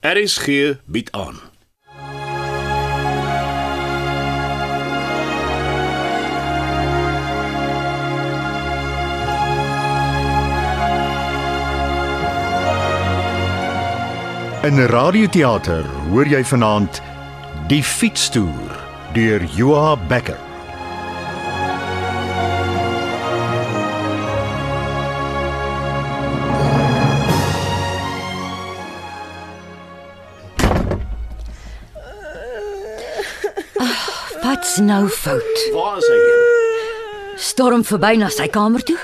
RSG bied aan. In 'n radioteater hoor jy vanaand Die fietstoer deur Joa Becker. Nou fout? Waar is hy? heen? Storm verby na sy kamer toe.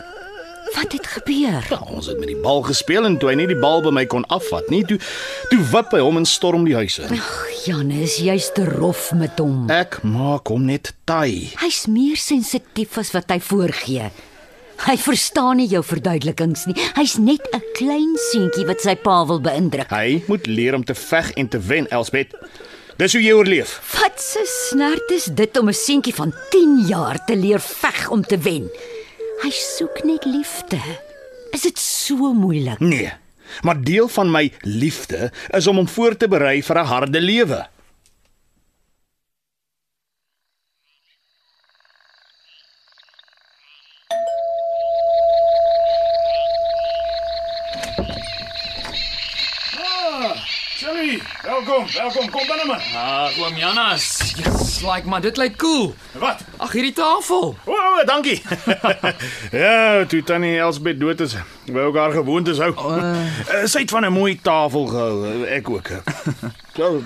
Wat het gebeur? Ja, ons het met die bal gespeel en toe hy nie die bal by my kon afvat nie, toe toe wip hy hom en storm die huis in. Ag, Janus, jy's te rof met hom. Ek maak hom net taai. Hy's meer sensitief as wat hy voorgee. Hy verstaan nie jou verduidelikings nie. Hy's net 'n klein seentjie wat sy pa wil beïndruk. Hy moet leer om te veg en te wen, Elsbet. Dis hoe jy oorleef. Wat 'n snert is dit om 'n seentjie van 10 jaar te leer veg om te wen? Hy soek net liefde. Is dit so moeilik? Nee. Maar deel van my liefde is om hom voor te berei vir 'n harde lewe. Welkom, welkom, kom binne man. Ag, oom Janas. Yes, like maar dit lyk cool. Wat? Ag, hierdie tafel. O, oh, dankie. ja, toe tannie Elsbet dood is, wou ek haar gewoontes hou. Uh, sy het van 'n mooi tafel gehou, eh, ek ook. So,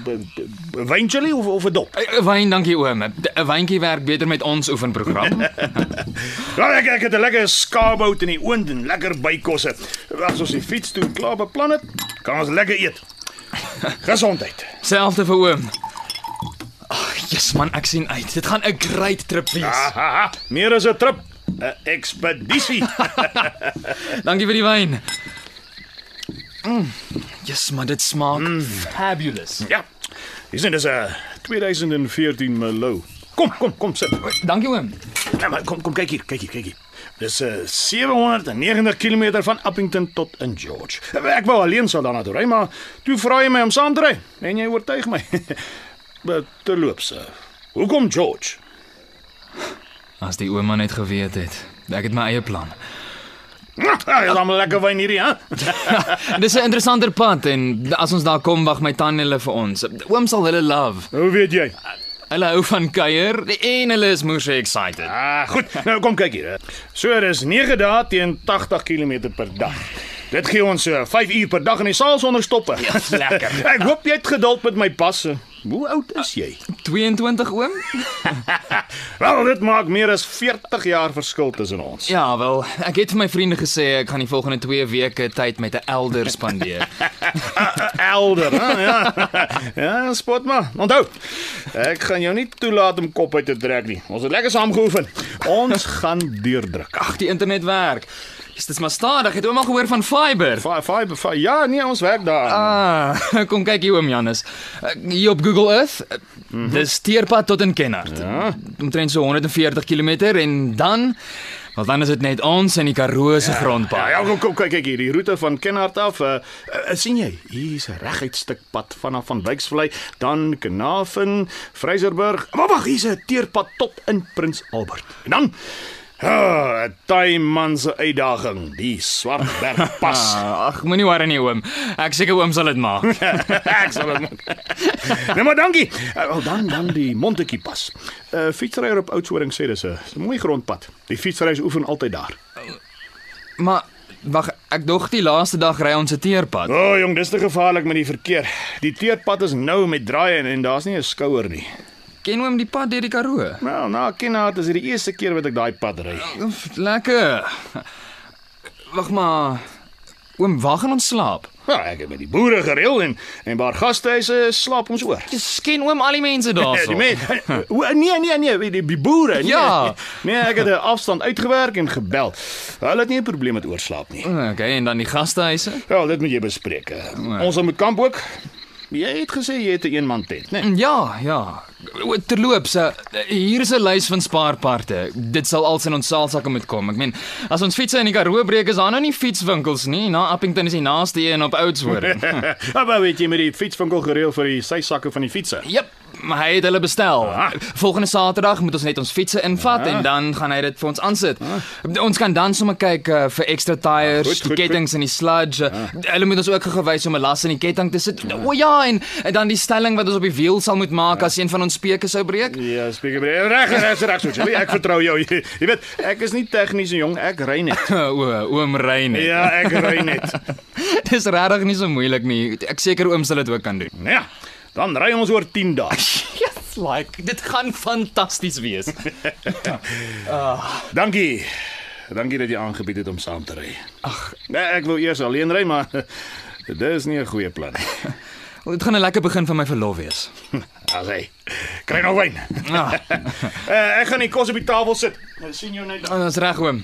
wynchili of of 'n dop? Wyn, dankie oom. 'n Wyntjie werk beter met ons oefenprogram. Ja, ek ek het 'n lekker skaapbout in die oond en lekker bykosse. As ons die fiets toe klaar beplan het, kan ons lekker eet. Gesondheid. Selfde vir oom. Ag, yes man, ek sien uit. Dit gaan 'n great trip wees. Aha, meer as 'n trip, 'n ekspedisie. Dankie vir die wyn. Mm. Yes man, dit smaak mm. fabulous. ja. Dis net 'n 2014 Merlot. Kom, kom, kom sit. Dankie oom. Ja, maar kom kom kyk hier, kyk hier, kyk hier. Dis uh, 790 km van Appington tot in George. Ek wou alleen sou daarna toe ry, maar toe vra jy my om saam te ry en jy oortuig my. Maar terloops. Uh, hoekom George? As die ouma net geweet het. Ek het my eie plan. Ja, is almal lekker wyn hierdie, hè? Dis 'n interessanter pad en as ons daar kom, wag my tannie hulle vir ons. Oom sal hulle love. Hoe weet jy? Hulle hou van kuier en hulle is moeë excited. Ah, goed. Nou kom kyk hier. So dis 9 dae teen 80 km per dag. Dit gee ons so 5 uur per dag in die saal sonder stoppe. Ja, lekker. Ek hoop jy het geduld met my pas. Hoe oud is jy? 22 oom? Wel, dit maak meer as 40 jaar verskil tussen ons. Ja, wel, ek het vir my vriende gesê ek gaan die volgende 2 weke tyd met 'n elder spandeer. Elder, hè? Ja. Ja, spot maar. Onthou, ek gaan jou nie toelaat om kop uit te trek nie. Ons het lekker saam geoefen. Ons gaan deurdruk. Ag, die internet werk. Dis dis maar stadig. Het oom al gehoor van fiber? Five, five, five. Ja, nee, ons werk daar. Ah, kom kyk hier oom Janus. Eh, Hier op Google Earth. Mm -hmm. Dis teerpad tot in Kennard. Ja. Omtrent so 140 km en dan wel dan is dit net ons in die Karoo se grondpad. Ja, ja, kom kom kyk kyk hier, die roete van Kenhardt af. Uh, uh, sien jy? Hier's 'n reguit stuk pad vanaf van Wyksvlei, dan Kanaven, Vryserburg. Maar wag, hier's 'n teerpad tot in Prins Albert. En dan 'n taai man se uitdaging, die Swartberg pas. Ag, moenie worry nie oom. Ek seker oom sal dit maak. Ek sal dit maak. Nee, maar dankie. Uh, Wel dan dan die Montetjie pas. 'n uh, Fietsryer op Oudtshoorn sê dis 'n mooi grondpad. Die fietsryers oefen altyd daar. maar wag, ek dog die laaste dag ry ons 'n teerpad. O, oh, jong, dis te gevaarlik met die verkeer. Die teerpad is nou met draaie en, en daar's nie 'n skouer nie. Ken oom die pad deur die Karoo? Wel, na Kenhardt is dit die eerste keer wat ek daai pad ry. Lekker. Wag maar. Oom, waar gaan ons slaap? Ja, ek het met die boere gereël en en waar gastehuise slaap ons oor. Dis ken oom al die mense Ja, daarso. die mense. Nee, nee, nee, die, die, die boere. Nee, Ja. Nee, ek het 'n afstand uitgewerk en gebel. Hulle het nie 'n probleem met oorslaap nie. Okay, en dan die gastehuise? Wel, dit moet jy bespreek. Ons moet kamp ook. Jy het gesê jy het 'n een man tent, né? Nee? Ja, ja. O, Terloops, uh, hier is 'n lys van spaarparte. Dit sal als in ons saalsakke moet kom. Ek meen, as ons fietsse in die Karoo breek, is daar nou nie fietswinkels nie. Na Appington is die naaste een op Oudtshoorn. maar weet jy met die fietswinkel gereël vir die sysakke van die fietsse? Jep, hy het hulle bestel. Ah. Volgende Saterdag moet ons net ons fietsse invat Ah. en dan gaan hy dit vir ons aansit. Ons kan dan sommer kyk uh, vir ekstra tyres, Ah, goed, die goed, kettinge en die sludge. Uh, hulle moet ons ook gewys om 'n las in die ketting te sit. O ja, en, en dan die stelling wat ons op die wiel sal moet maak as een van ons speke sou breek. Ja, spreek reg, reg, reg, so. Ek vertrou jou. Jy, weet, ek is nie tegnies jong, ek ry net. o, oom Rein. Ja, ek ry net. Dis regtig nie so moeilik nie. Ek seker oom sal dit ook kan doen. Ja, dan ry ons oor 10 dae. Yes, like dit gaan fantasties wees. Dankie. Dankie dat jy aangebied het om saam te ry. Ag, nee, ek wou eers alleen ry, maar dit is nie 'n goeie plan nie. Dit gaan 'n lekker begin van my verlof wees. As hy kry nog wyn. Ah, Uh, ek gaan die kos op die tafel sit. Ek sien jou net oh, dis reg oom.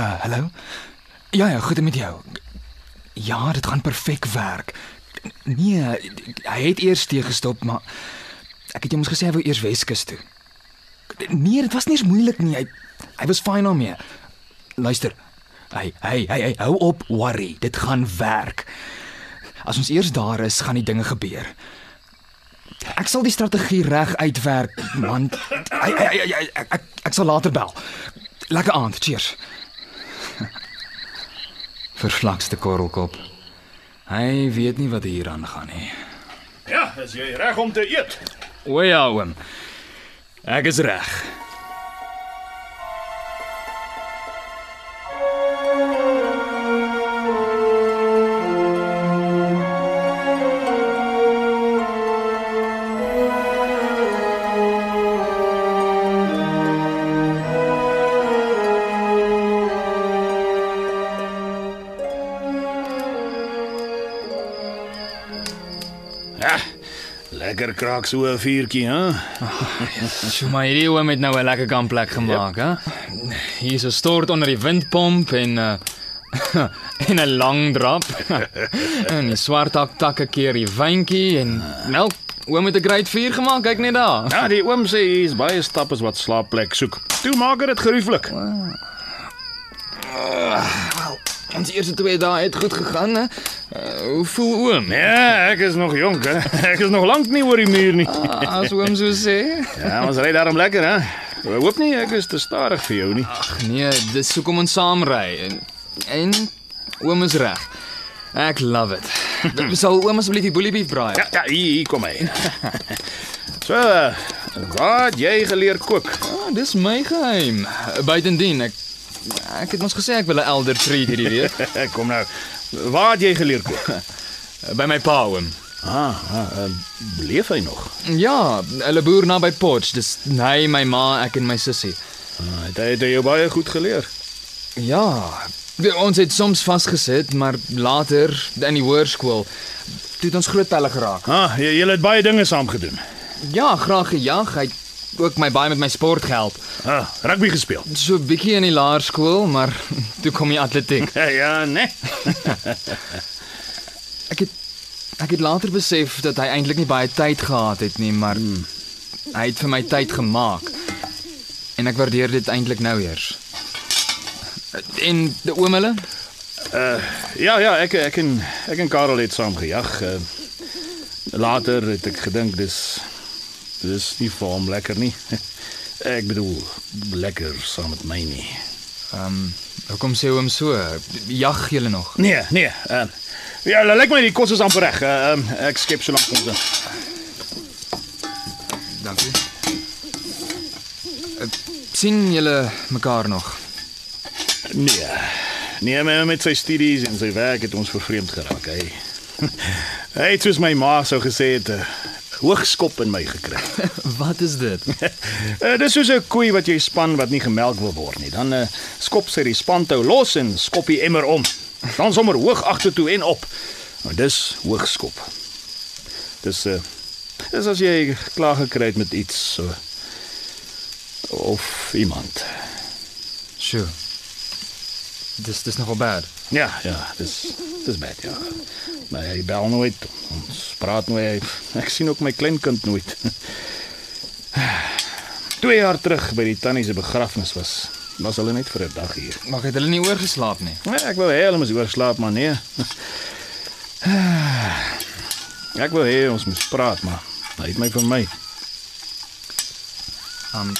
Uh, hallo. Ja ja, goed met jou. Ja, dit gaan perfek werk. Nee, hy het eers teë gestop, maar ek het hom mos gesê hy wou eers Weskus toe. Nee, dit was nie eens moeilik nie. Hy hy was fyn daarmee. Luister. Hy hy hy hy hou op worry. Dit gaan werk. As ons eers daar is, gaan die dinge gebeur. Ek sal die strategie reg uitwerk, man. Hy hy hy, hy ek, ek ek sal later bel. Lekker aand. Cheers. Verslagste korrelkop. Hy weet nie wat hier aangaan nie. Ja, is jy reg om te eet? O ja, oom. Ek is reg. Kraak so 'n vuurtjie, hè? So maar hierdie oom het nou 'n lekker kampplek gemaak, hè? Hier is 'n stort onder die windpomp en uh en 'n lang drap. en die swart tak takke keer die wyntjie en nou oom het 'n great vuur gemaak, kyk net daar. Ja, die oom sê hier's baie stappers wat slaapplek soek. Toe maak dit gerieflik. Ons eerste twee dae het goed gegaan, hè? Uh, hoe voel oom? Ja, ek is nog jonk, hè. Ek is nog lank nie oor die muur nie. Ah, As oom so sê. Ja, ons ry daarom lekker, hè. Ek hoop nie ek is te stadig vir jou nie. Ag nee, dis hoekom ons saam ry en en oom is reg. Ek love it. Sal oom asseblief die boelie beef braai? Ja, ja, hier, hier kom hy. So, wat jy geleer kook? Ah, dis my geheim. Buitendien ek ek het mos gesê ek wil 'n elder treat hierdie week kom nou. Waar het jy geleer kook? by my pa oom. Ah, ah uh, leef hy nog? Ja, hulle boer naby Potch. Dis hy, my ma, ek en my sussie. Ah, het hy het jou baie goed geleer. Ja, ons het soms vasgesit, maar later in die hoërskool toe het ons groot pelle geraak. Ah, jy, jy het baie dinge saam gedoen. Ja, graag gejag. Hy het ook my baie met my sport gehelp. Ah, rugby gespeel. So 'n bietjie in die laerskool, maar toe kom die atletiek. Ja, nee. Ek het ek het later besef dat hy eintlik nie baie tyd gehad het nie, maar hmm. hy het vir my tyd gemaak. En ek waardeer dit eintlik nou eers. En die oom hulle? Ja, ja, ek ek en ek en Karel het saam gejag. Uh, later het ek gedink dis dis nie vir hom lekker nie. Ek bedoel, lekker saam met my nie. Ehm, um, hoekom sê oom so? Jag julle nog? Nee, nee. Uh, ja, lyk my die kos is amper reg. Uh, um, ek skep so lank ons in. Dankie. Uh, sien julle mekaar nog? Nee. Nee, maar met sy studies en sy werk het ons vervreemd geraak. Hy hy het soos my ma sou gesê het 'n hoogskop in my gekry. Wat is dit? Uh, dis soos 'n koei wat jy span wat nie gemelk wil word nie. Dan uh, skop sy die spantou los en skop die emmer om. Dan sommer hoog agtertoe en op. Nou dis hoogskop. Dis uh dis as jy klaar gekry het met iets so of iemand. Sjoe. Dis dis nogal bad. Ja, ja, dis dis bad ja. Maar hy bel nooit. Ons praat nooit. Ek sien ook my kleinkind nooit. 2 jaar terug by die tannie se begrafnis was was hulle net vir 'n dag hier. Mag het hulle nie oorgeslaap nie. Nee, ek wou hê hulle moes oorslaap, maar nee. Ek wou hê ons moes praat, maar hy het my vir my. Um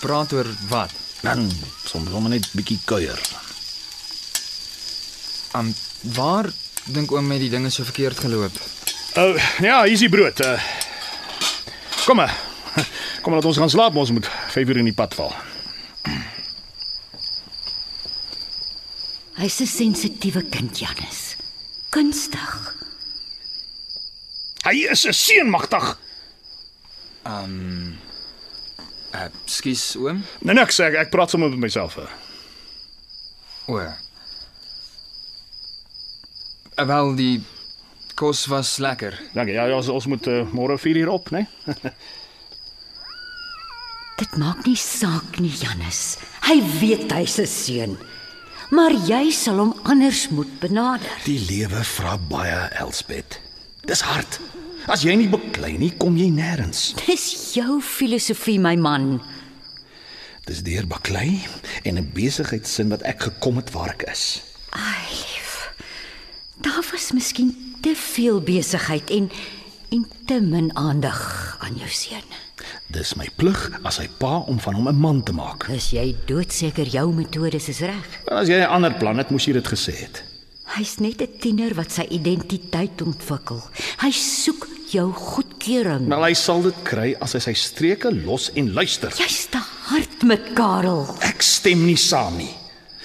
praat oor wat? Dan soms hom net bietjie kuier. Um waar dink oom met die dinge so verkeerd geloop? Oh, ja, hier is die brood. Uh, kom maar. Kom laat ons gaan slaap, ons moet 5 uur in die pad val. Hy's 'n sensitiewe kind, Janus. Kunstig. Hy is 'n seun magtig. Um uh, skus oom. Nee, niks, ek, ek praat sommer met myself. Uh. O. Uh, wel die kos was lekker. Dankie. Ja, ja, ons, ons moet uh, môre 4 uur op, né? Nee? Dit maak nie saak nie, Janus. Hy weet hy's 'n seun. Maar jy sal hom anders moet benader. Die lewe vra baie, Elsbet. Dis hard. As jy nie beklei nie, kom jy nêrens. Dis jou filosofie, my man. Dis deur baklei en 'n besigheidsin wat ek gekom het waar ek is. Ai. Daar was miskien te veel besigheid en en te min aandag aan jou seun. Dis my plig as sy pa om van hom 'n man te maak. Is jy doodseker jou metodes is reg? As jy 'n ander plan het, moes jy dit gesê het. Hy's net 'n tiener wat sy identiteit ontwikkel. Hy soek jou goedkeuring. Wel, hy sal dit kry as hy sy streke los en luister. Jy's te hard met Karel. Ek stem nie saam nie.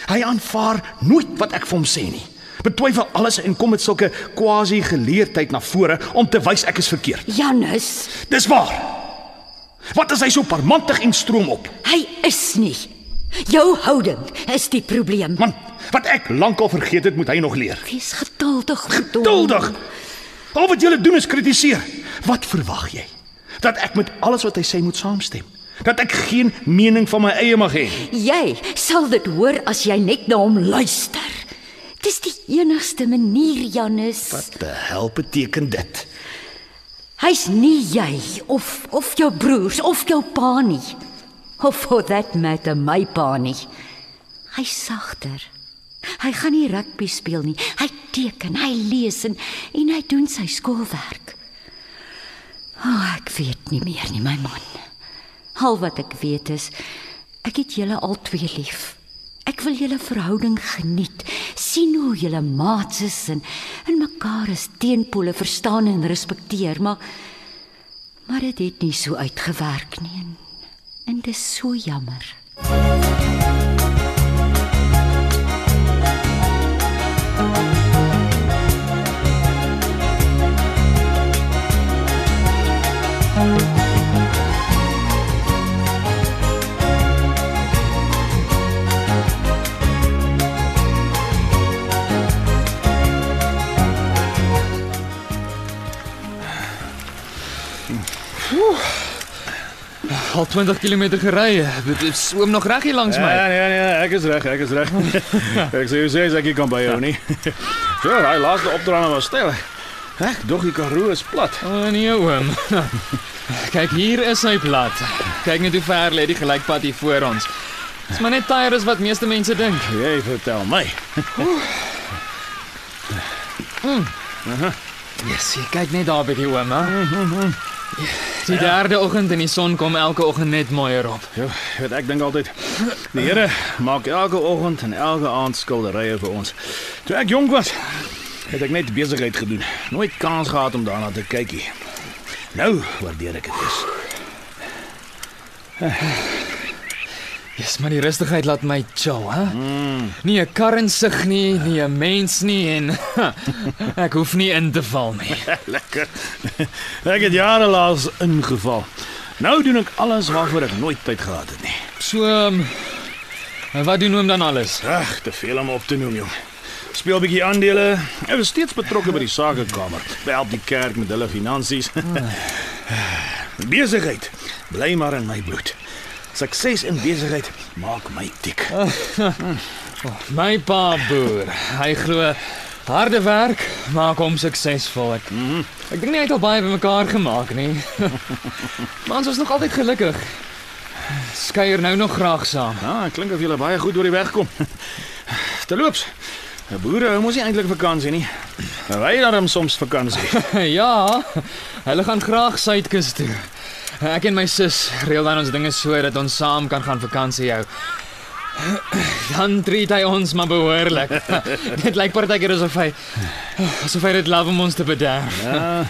Hy aanvaar nooit wat ek vir hom sê nie. Betwyfel alles en kom met sulke quasi geleerdheid na vore om te wys ek is verkeerd. Janus, Dis waar. Wat is hy so parmantig en stroom op? hy is nie. Jou houding is die probleem. Man, wat ek lankal vergeet het, moet hy nog leer. Wees geduldig, geduldig. Geduldig. Al wat julle doen is kritiseer. Wat verwag jy? Dat ek met alles wat hy sê moet saamstem? Dat ek geen mening van my eie mag hê? Jy sal dit hoor as jy net na hom luister. Dis die enigste manier, Janus. Wat die hel beteken dit? Hy's nie jy of of jou broers of jou pa nie. Of for that matter my pa nie. Hy's sagter. Hy gaan nie rugby speel nie. Hy teken, hy lees en en hy doen sy skoolwerk. O, oh, ek weet nie meer nie, my man. Al wat ek weet is ek het julle al twee lief. Ek wil julle verhouding geniet. sien hoe julle maats is en en mekaar as teenpole verstaan en respekteer, maar maar dit het nie so uitgewerk nie. En, en dis so jammer. Al 20 km gery. Dit is oom nog reg hier langs my. Ja, nee, nee, ek is reg, ek is reg. ek sê jy sê ek kan by jou nie. Ja, hy laaste opdraande was stel. Ek dog die Karoo is plat. O oh, nee oom. Kyk, hier is hy plat. Kyk net hoe ver lê die gelykpad hier voor ons. Dis maar net tyre is wat meeste mense dink. Jy vertel my. Yes, jy kyk net daar by die oom, hè. Die derde oggend en die son kom elke oggend net mooier op. Ja, weet ek dink altyd die Here maak elke oggend en elke aand skilderye vir ons. Toe ek jonk was, het ek net besigheid gedoen. Nooit kans gehad om daarna te kyk nie. Nou waardeer ek dit. Yes, maar die rustigheid laat my chill, hè. Mm. Nie 'n kar insig nie, nie 'n mens nie en ek hoef nie in te val nie. Lekker. Ek het jare laas ingeval. Nou doen ek alles waarvoor ek nooit tyd gehad het nie. So, um, wat doen oom dan alles? Ag, te veel om op te noem, jong. Speel 'n bietjie aandele. Ek was steeds betrokke by die sakekamer. Help die kerk met hulle finansies. Besigheid bly maar in my bloed. Sukses in besigheid maak my dik. My pa boer. Hy glo harde werk maak hom suksesvol. Ek, ek dink nie hy het al baie bymekaar gemaak nie. maar ons was nog altyd gelukkig. Skeier nou nog graag saam. Ja, klink of julle baie goed deur die weg kom. Terloops. Boere hou mos nie eintlik vakansie nie. Maar Wy dan soms vakansie. ja, hulle gaan graag suidkus toe. Ek en my sus reël dan ons dinge so dat ons saam kan gaan vakansie hou. Dan treat hy ons maar behoorlik. dit lyk partykeer asof hy asof hy dit love om ons te bederf. Ja.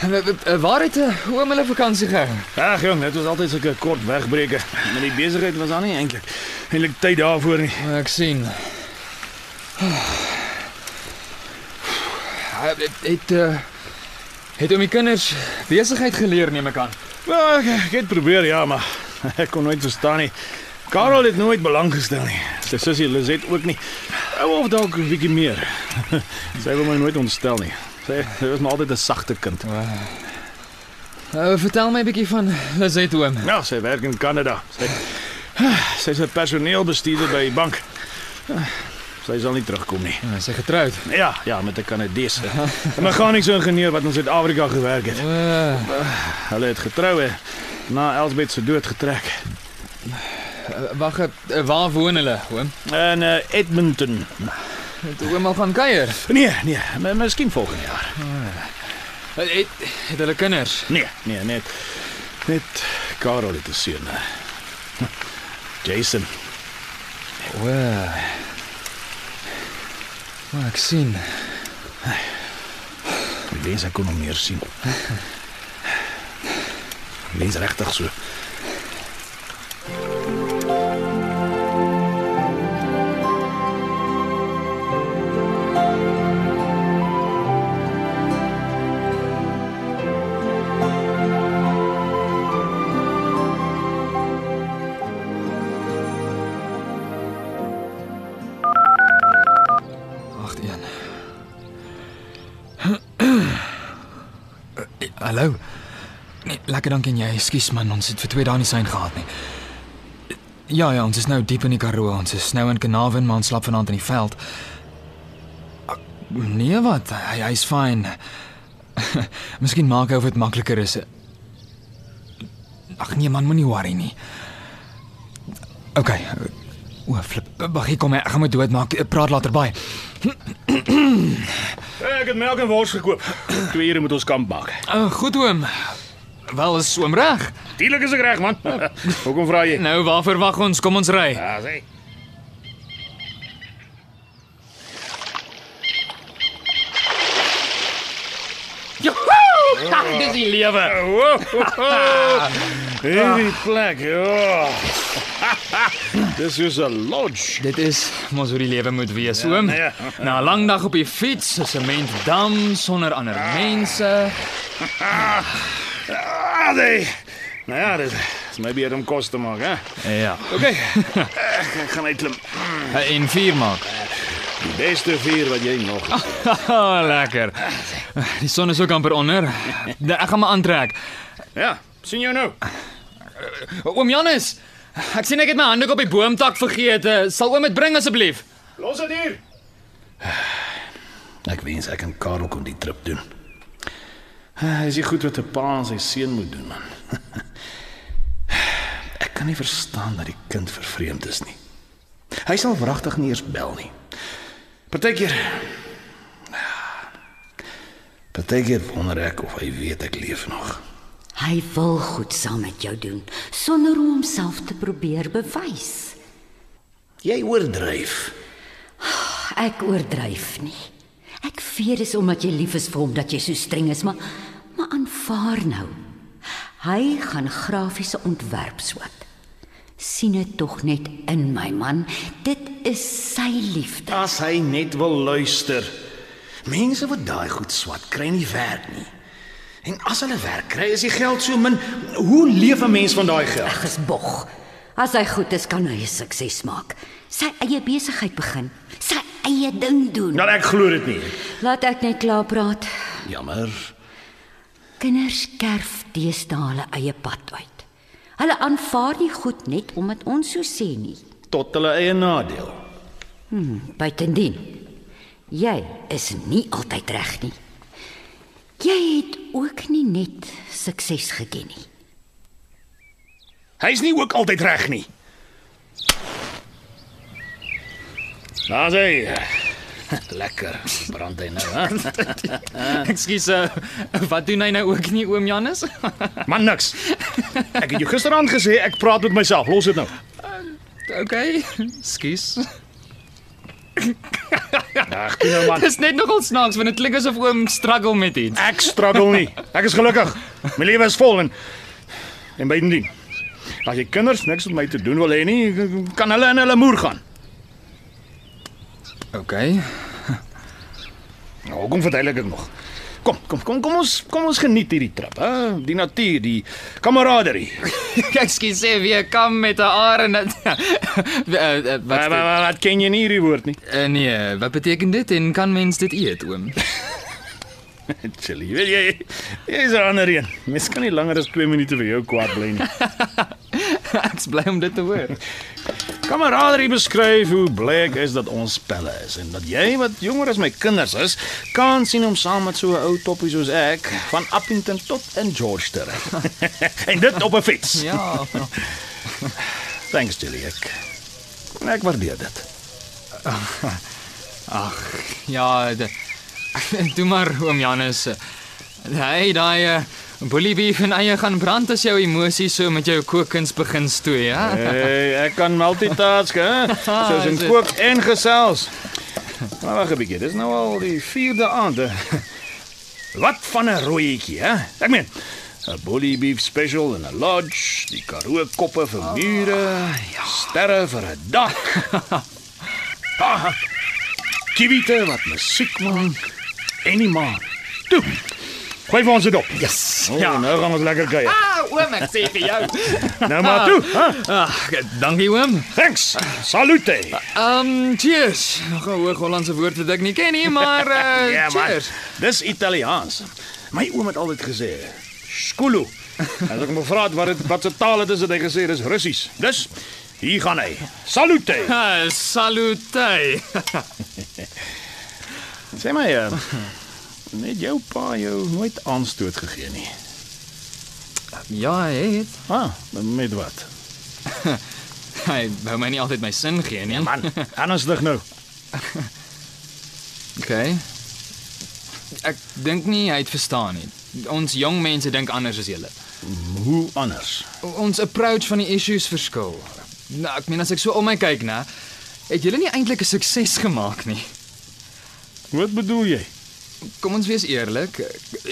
Eh, eh, Waar het eh, oom hulle vakansie gehou? Ag jong, dit was altyd sulke kort wegbreke. Met die besigheid was daar nie eintlik eintlik tyd daarvoor nie. Ek sien. Het het uh, het om die kinders besigheid geleer neem ek aan. Ja, ek, ek het probeer ja, maar ek kon nooit verstaan nie. Karel het nooit belang gestel nie. Sy sussie Lizet ook nie. Ou of dalk 'n bietjie meer. Sy wou my nooit ontstel nie. Sy, sy was maar altyd 'n sagte kind. Uh, vertel my 'n bietjie van Lizet oom. Ja, sy werk in Kanada. Sy sy's 'n personeelbestuurder by die bank. Sy sal nie terugkom nie. Uh, sy getroud. Ja, ja, met 'n Kanadese. 'n Meganiese ingenieur wat in Suid-Afrika gewerk het. Uh, Hulle het getrou en na Elsbeth se dood getrek. Wag, uh, waar woon hulle, oom? In uh, Edmonton. Het oom al gaan kuier? Nee, nee, miskien volgende jaar. Het, het, het hulle kinders? Nee, nee, net net Karel het 'n seun. eh. Jason. O. Maar ek sien. Ek wens ek kon hom meer sien. Mens regtig lekker dankie en jy. Ekskuus man, ons het vir 2 dae nie sein gehad nie. Ja ja, ons is nou diep in die Karoo. Ons is nou in Kanawin, maar ons slaap vanaand in die veld. Ah, Nee wat, hy hy's fyn. Miskien maak hy of dit makliker is. Ag nee man, moenie worry nie. OK. O, flip. Wag, hier kom. Ek gaan my doodmaak. Praat later baie. Ek het melk en wors gekoop. 2 ure moet ons kamp maak. Uh, goed oom. Wel is oom reg. Natuurlik is ek reg, man. Hoekom vra jy? Nou waarvoor wag ons? Kom ons ry. Ja, sê. Joho! Dis die lewe. Hierdie plek, ja. Dis is 'n lodge. Dit is mos hoe die lewe moet wees, oom. ja. Na 'n lang dag op die fiets, 'n sementdam sonder ander mense. Ah, nee. Nou ja, dit is my beurt om kos te maak, hè. Ja. OK. Ek, ek gaan uitklim. En vier maak. Die beste vuur wat jy nog. Oh, lekker. Die son is ook amper onder. Ek gaan my aantrek. Ja, sien jou nou. Oom Janus, ek sien ek het my handdoek op die boomtak vergeet. Eh, Sal oom dit bring asseblief? Los dit hier. Ek wens ek en Karel kon die trip doen. Hy is nie goed wat 'n pa aan sy seun moet doen, man. Ek kan nie verstaan dat die kind vervreemd is nie. Hy sal wragtig nie eers bel nie. Partykeer Partykeer wonder ek of hy weet ek leef nog. Hy wil goed saam met jou doen sonder om homself te probeer bewys. Jy oordryf. Ek oordryf nie. Ek weet dis omdat jy lief is vir hom dat jy so streng is, maar maar aanvaar nou. Hy gaan grafiese ontwerp swat. sien dit tog net in my man. Dit is sy liefde. As hy net wil luister. Mense wat daai goed swat, kry nie werk nie. En as hulle werk kry, is die geld so min. Hoe leef 'n mens van daai geld? Ag, is bog. As hy goed is, kan hy sukses maak. Sy eie besigheid begin, sy eie ding doen. Nou ek glo dit nie. Laat ek net klaar praat. Jammer. Kinders kerf deesdae hulle eie pad uit. Hulle aanvaar nie goed net omdat ons so sê nie. tot hulle eie nadeel. Buitendien, jy is nie altyd reg nie. Jy het ook nie net sukses geken nie. Hy's nie ook altyd reg nie. Daar's hy. Lekker. Brand hy nou, hè? Ekskuus, uh, wat doen hy nou ook nie oom Janus? Man niks. Ek het jou gisteraand gesê ek praat met myself. Los dit nou. okay. Ekskuus. Ag, toe nou man. Dis net nogal snaaks want dit klink asof oom struggle met iets. Ek struggle nie. Ek is gelukkig. My lewe is vol en en bydien. As jy kinders niks met my te doen wil hê nie, kan hulle in hulle moer gaan. Okay. Nou, kom verduidelik ek nog. Kom, kom, kom, kom ons kom ons geniet hierdie trip, hè? Die natuur, die kameraderie. Ekskuus, sê wie kom met 'n arend. Wat wat wat, wat ken jy nie hierdie woord nie? uh, nee, wat beteken dit en kan mens dit eet oom? Chili, wil jy? Jy's 'n ander een. Mens kan nie langer as 2 minute vir jou kwaad bly nie. Ek's bly om dit te hoor. Kameraderie beskryf hoe bly ek is dat ons pelle is en dat jy wat jonger as my kinders is, kan sien om saam met so 'n ou toppie soos ek van Appington tot in George te ry. en dit op 'n fiets. Ja. Thanks, Chili. Ek ek waardeer dit. Ja, de, doen maar oom Janus. Hy daai beef en eie gaan brand as jou emosies so met jou kookkuns begin stoei, ja. Hey, ek kan multitask, hè? Soos in kook en gesels. Maar wag 'n bietjie, dis nou al die 4de aand. hè. Wat van 'n rooietjie, hè? Ek meen, 'n bully beef special in 'n lodge, die Karoo koppe vir mure, sterre vir 'n dak. Ah, Kiwite wat musiek maak en die maan. Toe. Gooi vir ons dit op. Yes. Oh, Ja. nou gaan ons lekker kuier. Ah, oom, ek sê vir jou. Nou maar toe, hè? Ah, dankie oom. Thanks. Salute. Um, cheers. Nog 'n hoë Hollandse woord wat ek nie ken nie, maar uh, Ja, man. cheers. Dis Italiaans. My oom het altyd gesê, "Skulu." As ek hom gevra het wat dit wat se taal dit is, het hy gesê dis Russies. Dus hier gaan hy. Salute. Salute. Sê my, uh, net jou pa jou nooit aanstoot gegee nie. Ja, hy het. Ah, met wat? Hy wou my nie altyd my sin gee nie. Man, ernstig nou. Okay. Ek dink nie hy het verstaan nie. Ons jong mense dink anders as julle. Hoe anders? Ons approach van die issues verskil. Nou, ek meen as ek so om my kyk, né, het julle nie eintlik 'n sukses gemaak nie. Wat bedoel jy? Kom ons wees eerlik,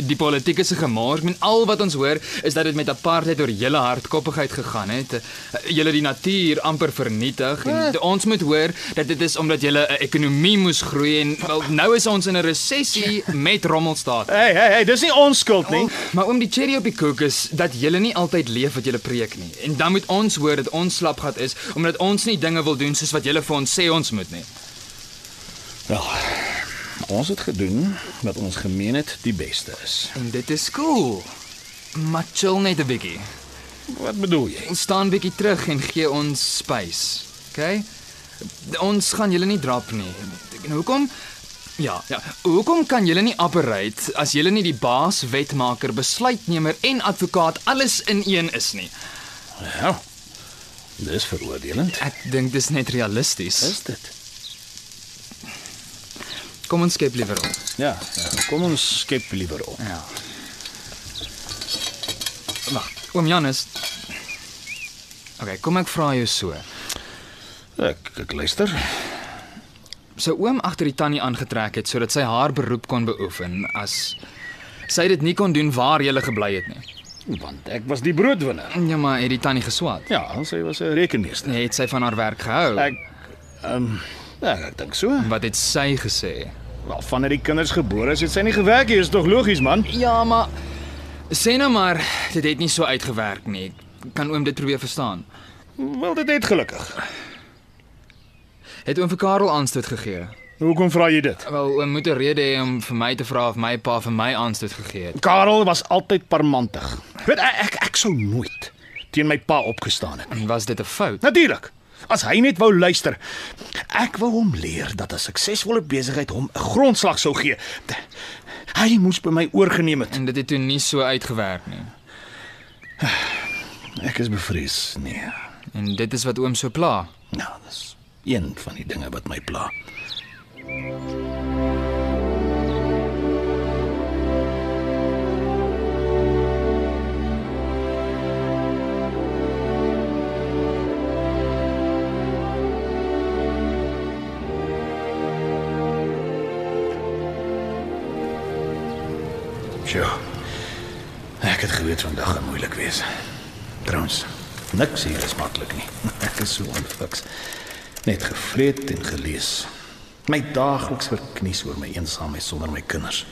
die politiek is 'n gemors. Men al wat ons hoor is dat dit met apartheid oor hele hardkoppigheid gegaan het. Julle die natuur amper vernietig en ons moet hoor dat dit is omdat julle 'n ekonomie moes groei en wel nou is ons in 'n resessie met rommelstaat. Hey, hey, hey, dis nie ons skuld nie. Maar oom die cherry op die koek is dat julle nie altyd leef wat julle preek nie. En dan moet ons hoor dat ons slapgat is omdat ons nie dinge wil doen soos wat julle vir ons sê ons moet nie. Wel, ons het gedoen wat ons gemeen het die beste is. En dit is cool. Maar chill net 'n bietjie. Wat bedoel jy? Ons staan bietjie terug en gee ons space. OK? Ons gaan julle nie drap nie. En hoekom? Ja, ja. Hoekom kan julle nie operate as julle nie die baas, wetmaker, besluitnemer en advokaat alles in een is nie? Ja. Dis veroordelend. Ek dink dis net realisties. Is dit? Kom ons skep liewer op. Ja, ja, kom ons skep liewer op. Ja. Wag, oom Janus. OK, kom ek vra jou so. Ek ek luister. Sou oom agter die tannie aangetrek het sodat sy haar beroep kon beoefen as sy dit nie kon doen waar jy gebly het nie. Want ek was die broodwinner. Ja, maar het die tannie geswaat? Ja, sy was 'n rekenmeester. Nee, het sy van haar werk gehou? Ek ehm um, ja, ek dink so. Wat het sy gesê? Wel, vanaf die kinders gebore is, het sy nie gewerk nie, is tog logies, man. Ja, maar sê nou maar dit het nie so uitgewerk nie. Kan oom dit probeer verstaan? Wel, dit het gelukkig. Het oom vir Karel aanstoot gegee? Hoekom vra jy dit? Wel, oom moet 'n rede hê om vir my te vra of my pa vir my aanstoot gegee het. Karel was altyd parmantig. Weet ek ek, ek sou nooit teen my pa opgestaan het. En was dit 'n fout? Natuurlik. As hy net wou luister. Ek wou hom leer dat 'n suksesvolle besigheid hom 'n grondslag sou gee. Hy moes by my oorgeneem het. En dit het toe nie so uitgewerk nie. Ek is bevrees. Nee. En dit is wat oom so pla. Nou, dis een van die dinge wat my pla. Sjoe. Ek het geweet vandag gaan moeilik wees. Trouwens, niks hier is maklik nie. Ek is so onfiks. Net gevreet en gelees. My daagliks verknies oor my eensaamheid sonder my kinders.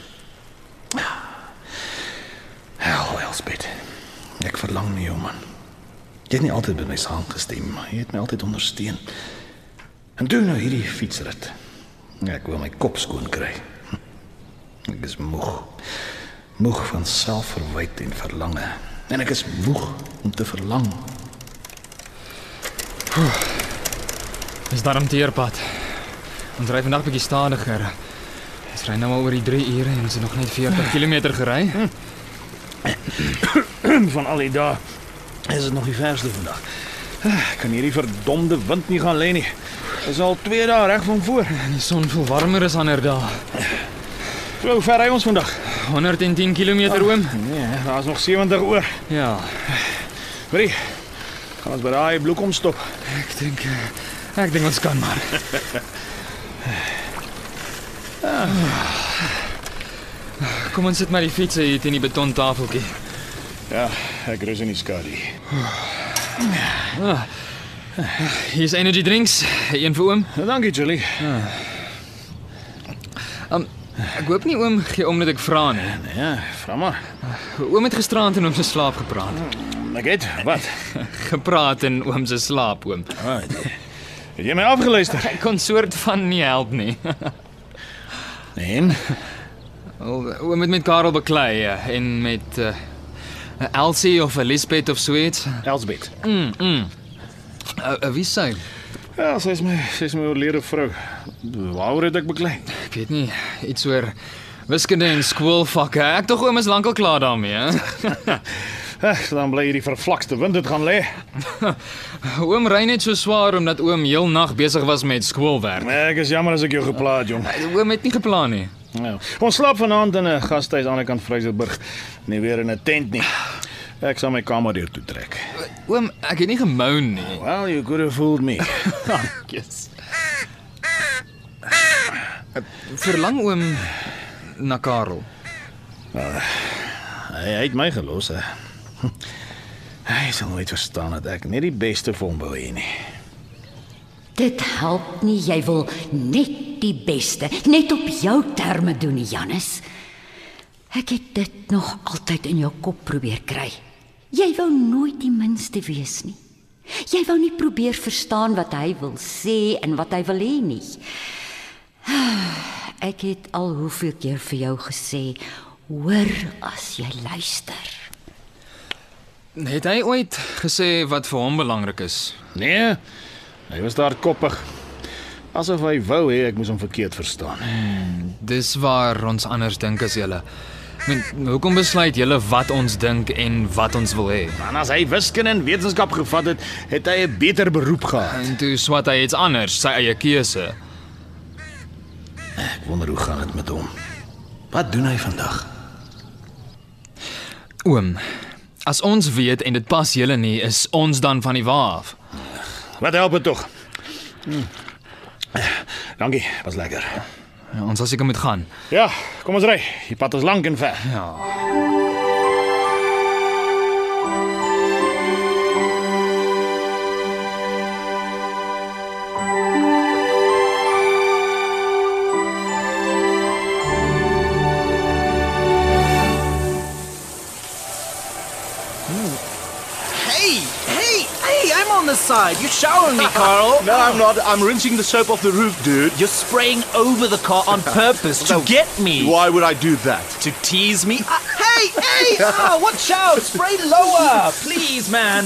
Hel, Elspet. Ek verlang na jou man. Jy het nie altyd by my saamgestem, maar jy het my altyd ondersteun. En doen nou hierdie fietsrit. Ek wil my kop skoon kry. Ek is moeg. Moeg van selfverwyte en verlange. En ek is moeg om te verlang. Dis daarom teerpad. Ons ry vandag bietjie stadiger. Ons ry nou al oor die 3 ure en ons het nog net 40 km gery. van al die dae is dit nog die verste vandag. Ek kan hierdie verdomde wind nie gaan lê nie. Is al 2 dae reg van voor. En die son voel warmer as ander dae. Hoe ver ry ons vandag? 110 km oom. Nee, daar's nog 70 oor. Ja, Hoorie. Gaan ons by daai bloekom stop. ek dink ek dink ons kan maar. Kom ons sit maar die fiets hier teen die betontafeltjie. Ja, ek rus in die skadu. Hier's energy drinks, een vir oom. Dankie Julie. Ek hoop nie oom gee om dat ek vra nie. Ja, vra maar. Oom het gisterand in oom se slaap gepraat. Ek het wat? Gepraat in oom se slaap, oom. Ah, het jy my afgeluister? Ek kon soort van nie help nie. Nee. Oom het met Karel beklei ja, en met uh, Elsie of Elisabeth of so iets. Elsbet. Mm. mm. Uh, uh, wie sê? Ja, sy is my, sy is my oorlede vrou. Waaroor het ek beklei? Ek weet nie, iets oor wiskunde en skoolvakke. Ek tog oom is lankal klaar daarmee, hè. Ag, dan bly hierdie vervlakste wind dit gaan lê. Oom ry net so swaar omdat oom heel nag besig was met skoolwerk. Ek is jammer as ek jou geplaag jong. Oom het nie geplan nie. Ja. Ons slaap vanaand in 'n gastehuis aan die kant Vryseburg, nie weer in 'n tent nie. Ek sal my kamer deur toe trek. Oom, ek het nie gemoun nie. Well, you could have fooled me. Yes. Verlang oom na Karel. Hy hy het my gelos, hè. Hy sal nooit verstaan dat ek net die beste vir hom wou hê nie. Dit help nie jy wil net die beste, net op jou terme doen, Janus. Ek het dit nog altyd in jou kop probeer kry. Jy wou nooit die minste wees nie. Jy wou nie probeer verstaan wat hy wil sê en wat hy wil hê nie. Ek het al hoeveel keer vir jou gesê, hoor as jy luister. Het hy ooit gesê wat vir hom belangrik is? Nee. Hy was daar koppig. Asof hy wou hê ek moes hom verkeerd verstaan. Dis waar ons anders dink as julle. Men, hoekom besluit julle wat ons dink en wat ons wil hê? En as hy wiskunde en wetenskap gevat het, het hy 'n beter beroep gehad. En toe swat hy iets anders, sy eie keuse. Ek wonder hoe gaan dit met hom. Wat doen hy vandag? Oom, as ons weet en dit pas julle nie, is ons dan van die waaf. Wat help dit tog? Hm. Dankie, was lekker. Ons sal seker moet gaan. Ja, kom ons ry. Die pad is lank en ver. Ja. I'm on the side. You're showering me, Carl. No, I'm not. I'm rinsing the soap off the roof, dude. You're spraying over the car on purpose to get me. Why would I do that? To tease me? Ah, hey, hey! Ah, watch out! Spray lower! Please, man.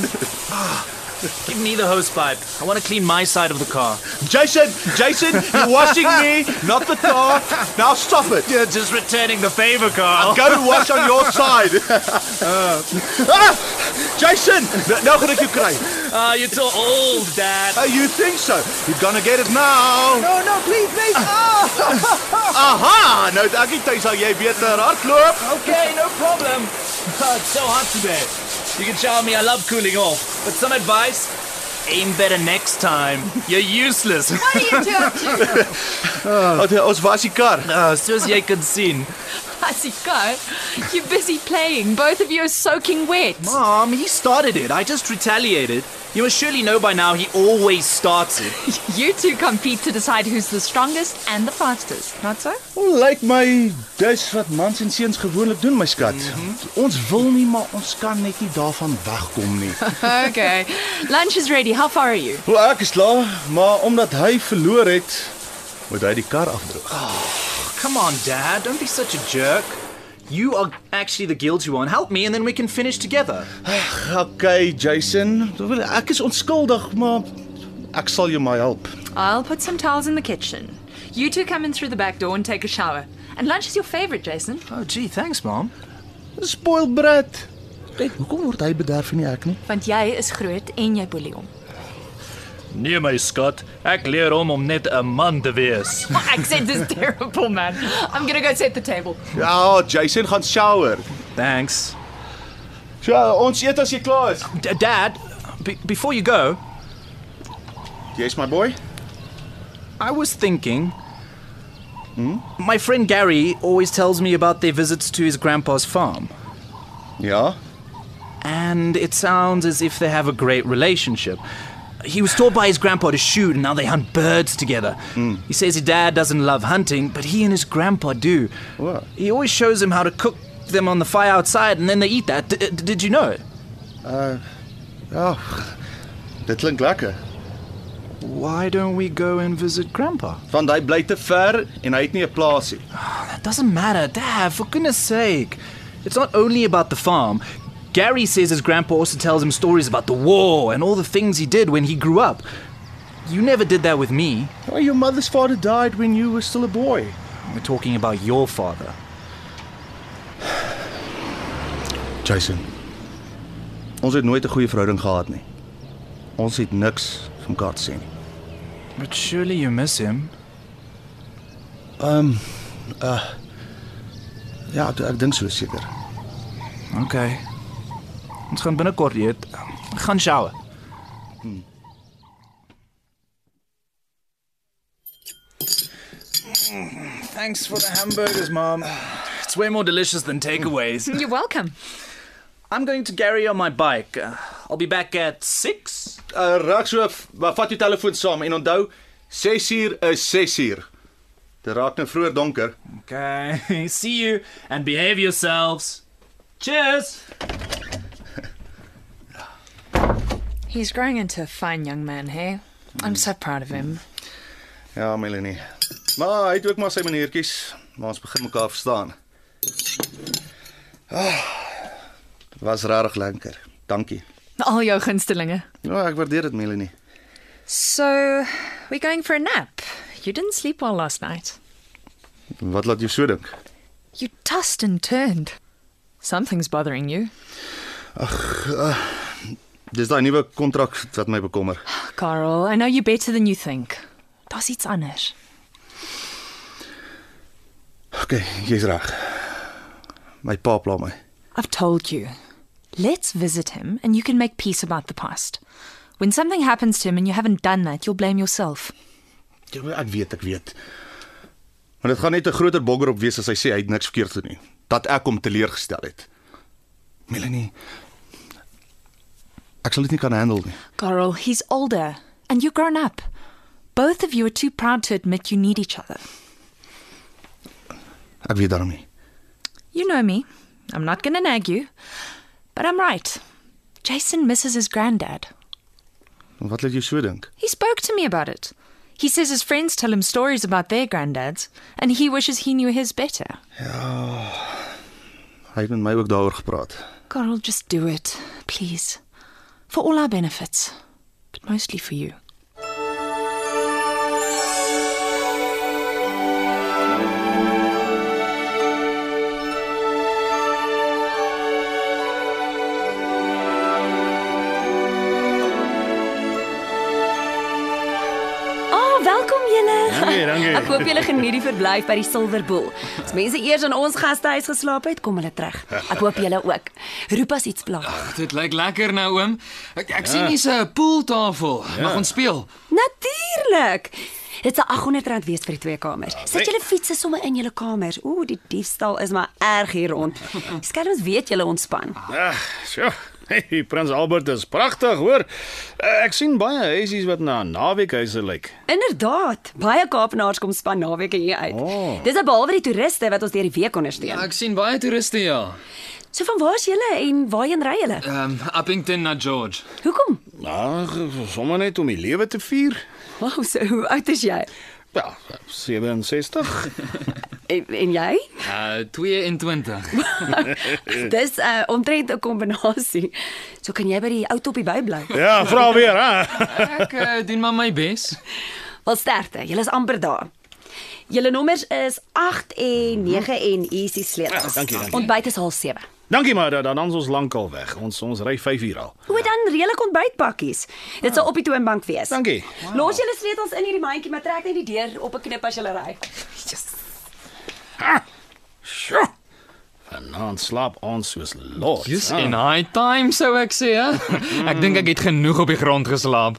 Ah, Give me the hose pipe. I want to clean my side of the car. Jason, Jason, you're washing me, not the car. Now stop it. You're just returning the favor, Carl. Go and wash on your side. ah, Jason, n- nou gaan ek jou kry. Ah, you're too old, Dad. Uh, you think so? You're gonna get it now. No, no, please, please. Ah. Aha, nou dankie tyd sal jy beter hardloop. Okay, no problem. Oh, it's so hot today. You can shower me. I love cooling off. But some advice? Aim better next time. You're useless. What are you doing? Uh, ons was die kar. uh, soos jy kan sien. Asiko, you're busy playing. Both of you are soaking wet. Mom, he started it. I just retaliated. You must surely know by now he always starts it. You two compete to decide who's the strongest and the fastest, not so? Lyk my dis wat mans en seuns gewoonlik doen, my skat. Ons wil nie, maar ons kan net nie daarvan wegkom nie. Okay. Lunch is ready. How far are you? Wel ek is klaar, maar omdat hy verloor het, moet hy die kar afdroog. Come on, Dad. Don't be such a jerk. You are actually the guilty one. Help me and then we can finish together. Okay, Jason. Wel, Ek is onskuldig, maar ek sal jou maar help. I'll put some towels in the kitchen. You two come in through the back door and take a shower. And lunch is your favorite, Jason. Oh, gee, thanks, Mom. Spoiled brat. Kyk, hoekom word hy bederf en nie ek nie? Want jy is groot en jy boelie hom. Nee, my skat. Ek leer hom om net 'n man te wees. My accent is terrible, man. I'm gonna go set the table. Ja, Jason gaan shower. Thanks. Ja, ons eet as jy klaar is. D- Dad, be- before you go, Yes, my boy. I was thinking. Hmm? My friend Gary always tells me about their visits to his grandpa's farm, Yeah. and it sounds as if they have a great relationship. He was taught by his grandpa to shoot, and now they hunt birds together. Hmm. He says his dad doesn't love hunting, but he and his grandpa do. What? He always shows him how to cook them on the fire outside, and then they eat that. D- uh, d- did you know? Ja. Uh, oh, dit klink lekker. Why don't we go and visit grandpa? Want hy bly te ver en hy het nie 'n plaasie. Ah, that doesn't matter, Dad, for goodness sake. It's not only about the farm. Gary says his grandpa also tells him stories about the war and all the things he did when he grew up. You never did that with me. Well, your mother's father died when you were still a boy. We're talking about your father. Jason. Ons het nooit 'n goeie verhouding gehad nie. Ons het niks van mekaar te sê nie. But surely you miss him. Um. Ja, ek, ek dink so seker. Okay. Ons gaan binnekort eet. Gaan shower. Thanks for the hamburgers, Mom. It's way more delicious than takeaways. You're welcome. I'm going to Gary on my bike. Uh, I'll be back at 6. Uh raak so, maar vat jou telefoon saam en onthou 6uur is 6uur. Dit raak nou vroeër donker. Okay. See you and behave yourselves. Cheers. He's growing into a fine young man, hey? I'm so proud of him. Ja, Melanie. Maar hy het ook maar sy maniertjies, maar ons begin mekaar verstaan. Ah, was regtig lekker. Dankie. Al jou gunstelinge. Ja, ek waardeer dit, Melanie. So, we're going for a nap. You didn't sleep well last night. Wat laat jou so dink? You tossed and turned. Something's bothering you. Dis daai nuwe kontrak wat my bekommer. Carl, I know you better than you think. Daar's iets anders. OK, jy's reg. My pa pla my. I've told you. Let's visit him and you can make peace about the past. When something happens to him and you haven't done that, you'll blame yourself. Ja, ek weet, ek weet. Maar dit gaan net 'n groter bogger op wees as hy sê hy het niks verkeerd gedoen nie. Dat ek hom teleurgestel het. Melanie. Dit nie kan handle nie. Carl, he's older and you're grown up. Both of you are too proud to admit you need each other. Ek weet daarom nie. You know me. I'm not going to nag you. But I'm right. Jason misses his granddad. What laat jou so dink? He spoke to me about it. He says his friends tell him stories about their granddads, and he wishes he knew his better. Hy het met my ook daaroor gepraat. Carl, just do it, please for all our benefits, but mostly for you. Dankie. Ek hoop julle geniet die verblyf by die Silver Bull. As mense eers in ons gastehuis geslaap het, kom hulle terug. Ek hoop julle ook. Roep as iets pla. Dit lyk lekker nou, oom. Ek, ek sien hier's 'n pooltafel. Mag ons speel? Natuurlik. Dit sal R800 wees vir die twee kamers. Sit julle fietsse sommer in julle kamers. Ooh, die diefstal is maar erg hier rond. Skelms weet julle ontspan. Ag, so. Hey, Prins Albert is pragtig, hoor. Eh, Ek sien baie huisies wat na naweekhuise lyk. Inderdaad, baie Kaapenaars kom span naweke hier uit. Oh. Dis behalwe die toeriste wat ons deur die week ondersteun. Ja, ek sien baie toeriste ja. So van waar's julle en waarheen ry julle? Ehm um, Uppington na George. Hoekom? Ag, sommer net om die lewe te vier. Wow, so hoe oud is jy? Ja, 67. En, en jy? Uh 22. Dis 'n uh, omtrent 'n kombinasie. So kan jy by die ou toppie bybly. Ja, vra weer, hè. Ek uh, doen maar my bes. Wel sterkte, julle is amper daar. Julle nommers is 8 en 9 en die sleutels. Ja, dankie, dankie. Ontbyt is 07:30. Dankie maar, dan dan is ons lankal weg. Ons ons ry 5 uur al. Hoe dan redelik ontbytpakkies. Dit sal op die toonbank wees. Dankie. Los julle sleutels in hierdie mandjie, maar trek net die deur op 'n knip as julle ry. Sjoe. Vanaand slaap ons soos los. Dis hè? in high time sou ek sê, hè. Ek dink ek het genoeg op die grond geslaap.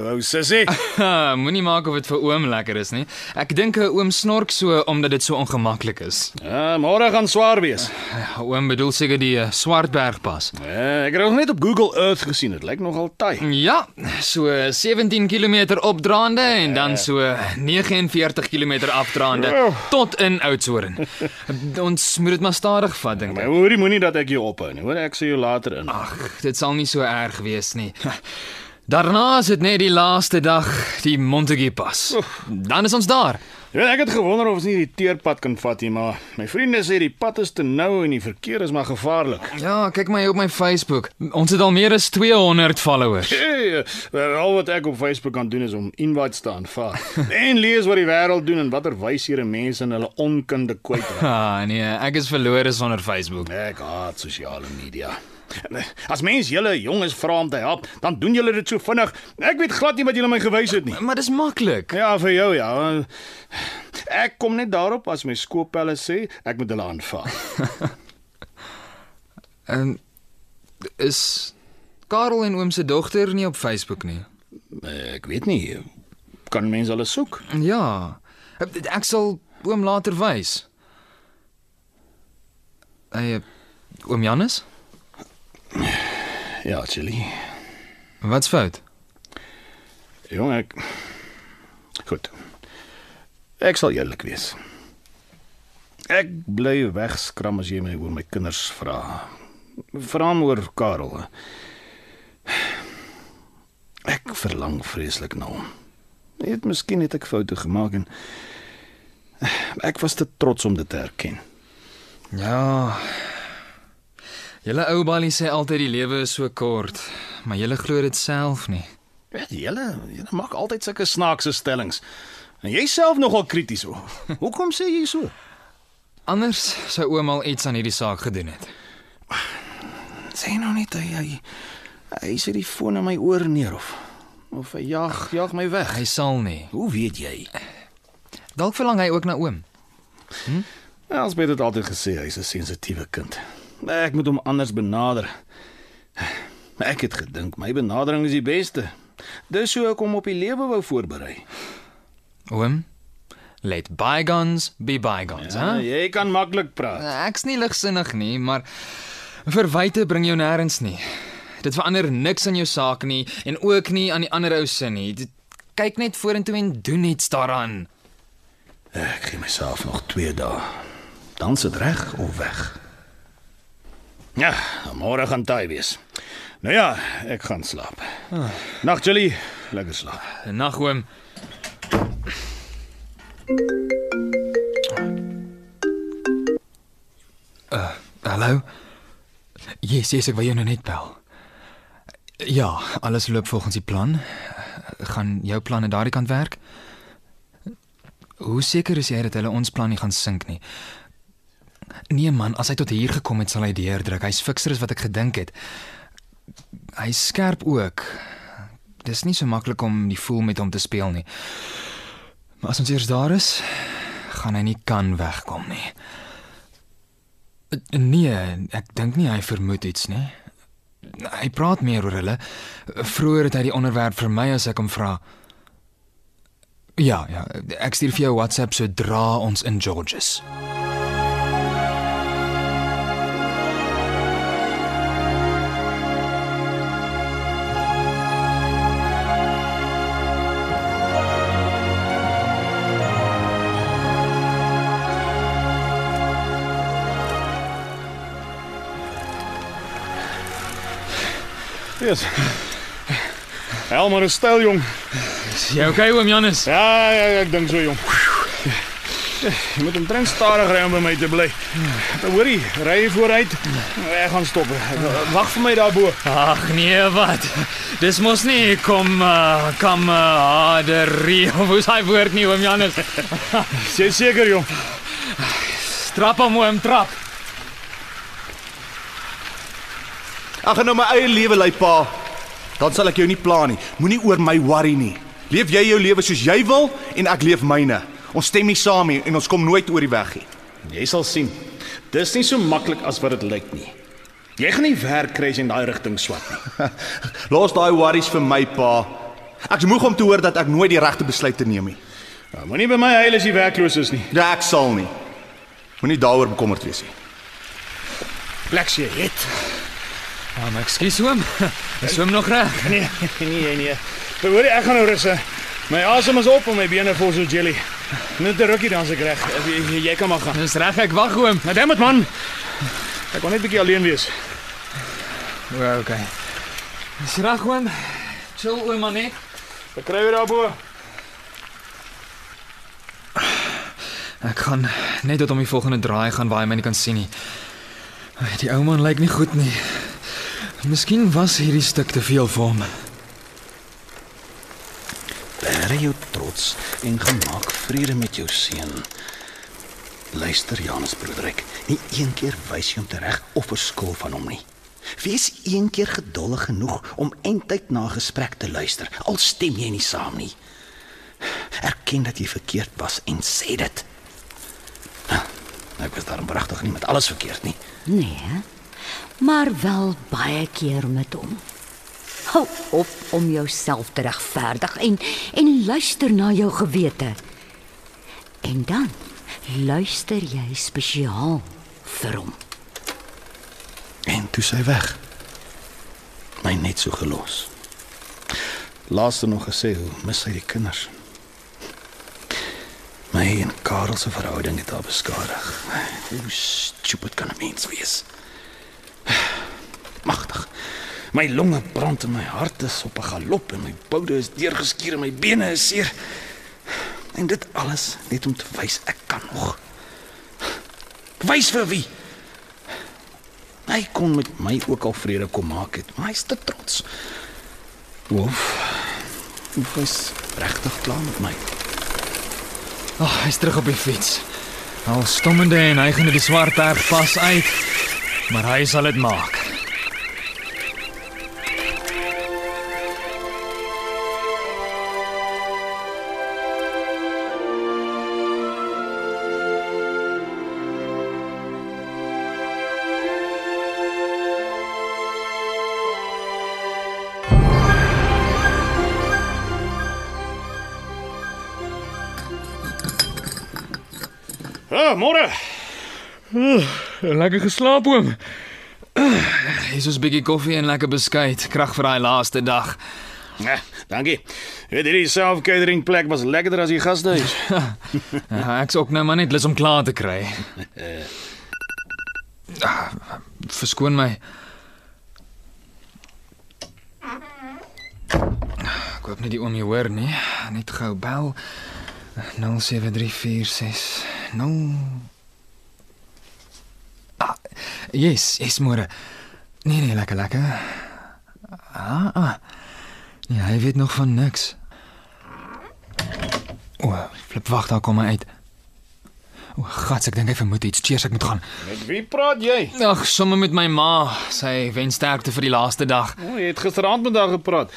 Ou sussie. Moenie maak of dit vir oom lekker is nie. Ek dink oom snork so omdat dit so ongemaklik is. Ja, môre gaan swaar wees. Ja, Oom bedoel seker die uh, Swartbergpas. Ja, ek het nog net op Google Earth gesien. Dit lyk nogal taai. Ja, so 17 km opdraande en dan so 49 km afdraande tot in Oudtshoorn. Ons moet dit maar stadig vat dink ek. hoorie moenie dat ek jou ophou nie. Hoor ek sê jou later in. Ag, dit sal nie so erg wees nie. Daarna is dit net die laaste dag, die Montague pas. Dan is ons daar. Weet ek het gewonder of ons nie die teerpad kan vat nie, maar my vriende sê die pad is te nou en die verkeer is maar gevaarlik. Ja, kyk my op my Facebook. Ons het al meer as 200 followers. Hey, wel, al wat ek op Facebook kan doen is om invites te aanvaar en lees wat die wêreld doen en watter wyshede mense in hulle onkunde kwyt. Ah, nee, ek is verlore sonder Facebook. Ek haat sosiale media. As mens julle jonges vra om te help, dan doen julle dit so vinnig. Ek weet glad nie wat julle my gewys het nie. Maar dis maklik. Ja, vir jou ja. Ek kom net daarop as my skooppelle sê ek moet hulle aanvaar. En is Karel en oom se dogter nie op Facebook nie? Ek weet nie. Kan mense hulle soek? Ja. Ek sal oom later wys. Hey, oom Janus? Ja, Chili. Wat's fout? Jong ek Goed. Ek sal eerlik wees. Ek bly wegskram as jy my oor my kinders vra. Vra hom oor Karel. Ek verlang vreeslik na hom. Net miskien het ek foute gemaak en ek was te trots om dit te erken. Ja. Julle ou balie sê altyd die lewe is so kort, maar julle glo dit self nie. Weet jy, julle julle maak altyd sulke snaakse stellings. En jy self nogal krities o. Hoekom sê jy so? Anders sou oom al iets aan hierdie saak gedoen het. Sê nou net hy hy, hy sit die foon in my oor neer of of hy jag jag my weg. Hy sal nie. Hoe weet jy? Dalk verlang hy ook na oom. Ja, ons het dit altyd gesê hy's 'n sensitiewe kind. Ek moet hom anders benader. Ek het gedink my benadering is die beste. Dis hoe ek hom op die lewe wou voorberei. Oom, let bygones be bygones, Ja, hè? jy kan maklik praat. Ek's nie ligsinnig nie, maar verwyte bring jou nêrens nie. Dit verander niks aan jou saak nie en ook nie aan die ander ou se nie. Dit kyk net vorentoe en doen iets daaraan. Ek gee myself nog 2 dae. Dan sit reg of weg. Ja, môre gaan taai wees. Nou ja, ek gaan slaap. Nag Julie, lekker slaap. Nag oom. Uh, hallo. Yes, yes, ek wou jou nou net bel. Ja, alles loop volgens die plan. Gaan jou planne daardie kant werk? Hoe seker is jy dat hulle ons plan nie gaan sink nie? Nee man, as hy tot hier gekom het, sal hy deurdruk. Hy's fikser as wat ek gedink het. Hy's skerp ook. Dis nie so maklik om die fool met hom te speel nie. Maar as ons eers daar is, gaan hy nie kan wegkom nie. Nee, ek dink nie hy vermoed iets nie. Hy praat meer oor hulle. Vroeger het hy die onderwerp vir my as ek hom vra. Ja, ja, ek stuur vir jou WhatsApp sodra ons in George is. Yes. Elmer is styl jong. Is jy okay oom Janus? Ja, ja, ja ek dink so jong. Jy moet omtrent stadig ry om by my te bly. Hoorie, ry vooruit. Ek gaan stop. Wag vir my daarbo. Ag nee, wat? Dis mos nie kom uh, kom uh, der hoe is hy woord nie oom Janus? Jy seker jong. Trap hom oom, trap. Ek gaan nou my eie lewe lei, pa. Dan sal ek jou nie pla nie. Moenie oor my worry nie. Leef jy jou lewe soos jy wil en ek leef myne. Ons stem nie saam nie en ons kom nooit oor die weg nie. Jy sal sien. Dis nie so maklik as wat dit lyk nie. Jy gaan nie werk kry as jy in daai rigting swat nie. Los daai worries vir my, pa. Ek's moeg om te hoor dat ek nooit die regte besluite neem nie. Nou, Moenie by my huil as jy werkloos is nie. Ja, ek sal nie. Moenie daaroor bekommerd wees nie. Plek jy het. Ah, maar ekskuus oom. Ek swem nog reg. Nee, nee, nee. Hoor jy, ek gaan nou rus. My asem is op en my bene vol so jelly. Net 'n rukkie dan se ek reg. Jy, jy kan maar gaan. Dis reg, ek wag oom. Nou dammit man. Ek wil net 'n bietjie alleen wees. O, okay. Dis reg oom. Chill oom maar net. Ek kry weer daarbo. Ek gaan net tot om die volgende draai gaan waar hy my nie kan sien nie. Die ou man lyk nie goed nie. Miskien was hierdie stuk te veel vir hom. Bære jou trots en gemaak vrede met jou seun. Luister Janus broederik, nie een keer wys jy hom tereg of verskil van hom nie. Wees een keer geduldig genoeg om eintlik na 'n gesprek te luister, al stem jy nie saam nie. Erken dat jy verkeerd was en sê dit. Nou, ek was daarom pragtig nie met alles verkeerd nie. Nee. Maar wel baie keer met hom. Hou op om jouself te regverdig en en luister na jou gewete. En dan luister jy spesiaal vir hom. En toe sy weg. My net so gelos. Laaste nog gesê hoe mis hy die kinders. My en Karel se verhouding het haar beskadig. Hoe stupid kan 'n mens wees? Magtig. My longe brand en my hart is op 'n galop en my boude is deurgeskuur en my bene is seer. En dit alles net om te wys ek kan nog. Wys vir wie? Hy kon met my ook al vrede kom maak het, maar hy's te trots. Wolf. Wolf is regtig klaar met my. Ag, hy's terug op die fiets. Al stommende en hygende die swart erf pas uit. Maar hy sal dit maak. Ah, môre. Lekker geslaap oom. Hier is 'n bietjie koffie en lekker beskuit. Krag vir daai laaste dag. Ja, dankie. Weet hierdie self catering plek was lekkerder as die gastehuis. Ja, ek's ook nou maar net lus om klaar te kry. Ah, Verskoon my. Ek hoop net die oom nie hoor nie. Net gou bel. 07346 0 Ah, yes, yes môre. Nee nee, lekker lekker. Nee, hy weet nog van niks. O, flip wag, daar kom hy uit. O, gats, ek dink hy vermoed iets. Cheers, ek moet gaan. Met wie praat jy? Ag, sommer met my ma. Sy wens sterkte vir die laaste dag. O, jy het gisteraand met haar gepraat.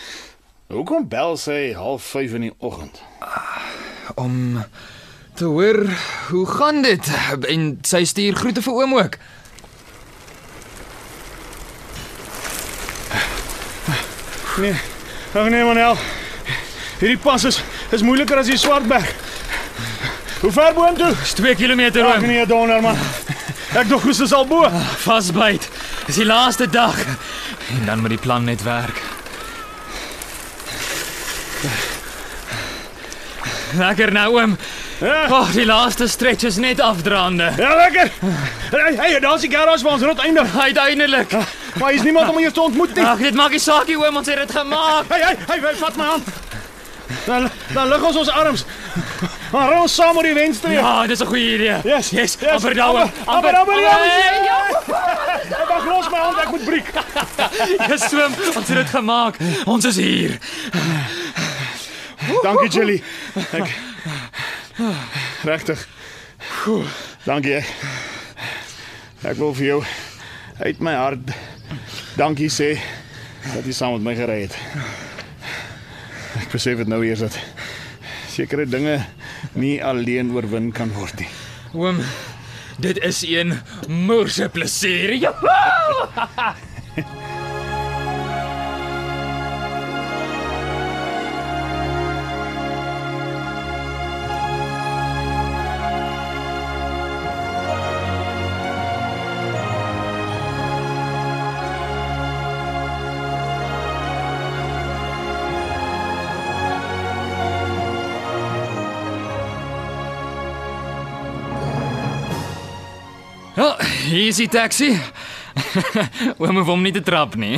Hoekom bel sy 05:30 in die oggend? om te hoor hoe gaan dit en sy stuur groete vir oom ook. Nee. Ag nee Manel. Hierdie pas is is moeiliker as die Swartberg. Hoe ver boontoe? Dis 2 km Ag oom. nee, donder man. Ek dog hoes is al bo. Vasbyt. Dis die laaste dag. En dan moet die plan net werk. Lekker nou oom. Ja, Ag, die laaste stretch is net afdraande. ja lekker. Hey, hey, daar's die garage waar ons rot eindig. Uiteindelik. Maar hier's niemand om hier te ontmoet nie. Ag, dit maak nie saak nie oom, ons het dit gemaak. Hey, hey, hey, hey vat my hand. Dan dan lig ons ons arms. Ry ons saam oor die wenstreep. Ja, dis 'n goeie idee. Yes, yes. yes. Amper oom. Amper, amper, ja. Hey, ja. Ek wag los my hand, ek moet breek. Dis swem, ons het dit gemaak. Ons is hier. Dankie Jelly. Ek Regtig. Dankie. Ek, wil vir jou uit my hart dankie sê dat jy saam met my gery het. Ek besef dit nou eers dat sekere dinge nie alleen oorwin kan word nie. Oom, dit is een moerse plesier. Ja. hier is die taxi. Oom hoef hom nie te trap nie.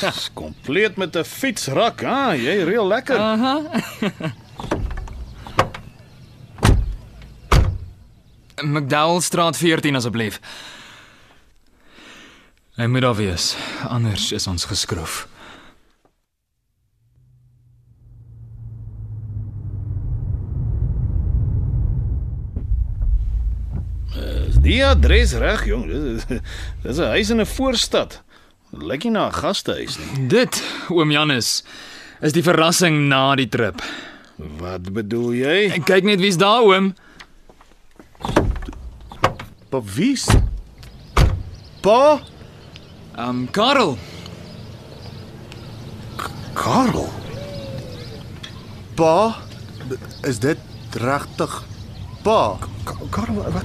Dis kompleet met 'n fietsrak, ah, jy reël lekker. McDowell straat 14 asseblief. Hy moet daar wees, anders is ons geskroef. Die adres reg, jong? Dis 'n huis in 'n voorstad. Lyk nie na 'n gastehuis nie. Dit, oom Janus, is die verrassing na die trip. Wat bedoel jy? En kyk net wie's daar, oom. Pa wie's? Pa? Um Karel. Karel. Pa? Is dit regtig pa? Ka- Karel, wat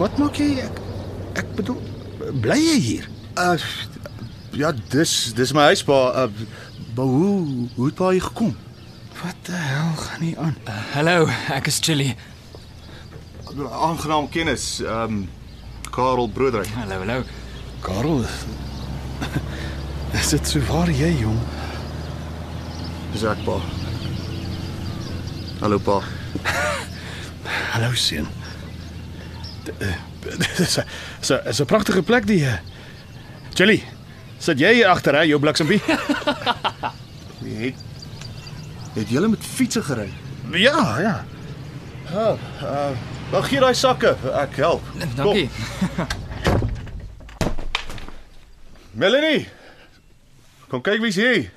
wat maak jy? Ek ek bedoel, bly jy hier? Uh ja, dis dis my huis pa. Uh, maar hoe hoe het pa hier gekom? Wat die hel gaan nie aan? Hallo, ek is Chili. Aangenaam kennis. Ehm um, Karel Broedery. Hallo, hallo. Karel. Is dit so waar jy, jong? Dis ek pa. Hallo pa. Hallo seun. Dis 'n dis 'n- dis 'n pragtige plek die. eh. Chili, sit jy hier agter hè, jou bliksempie? Het het julle met fietsse gery? ja, ja. Ja, uh, wag gee daai sakke. Ek help. Dankie. Melanie. Kom kyk wie's hier.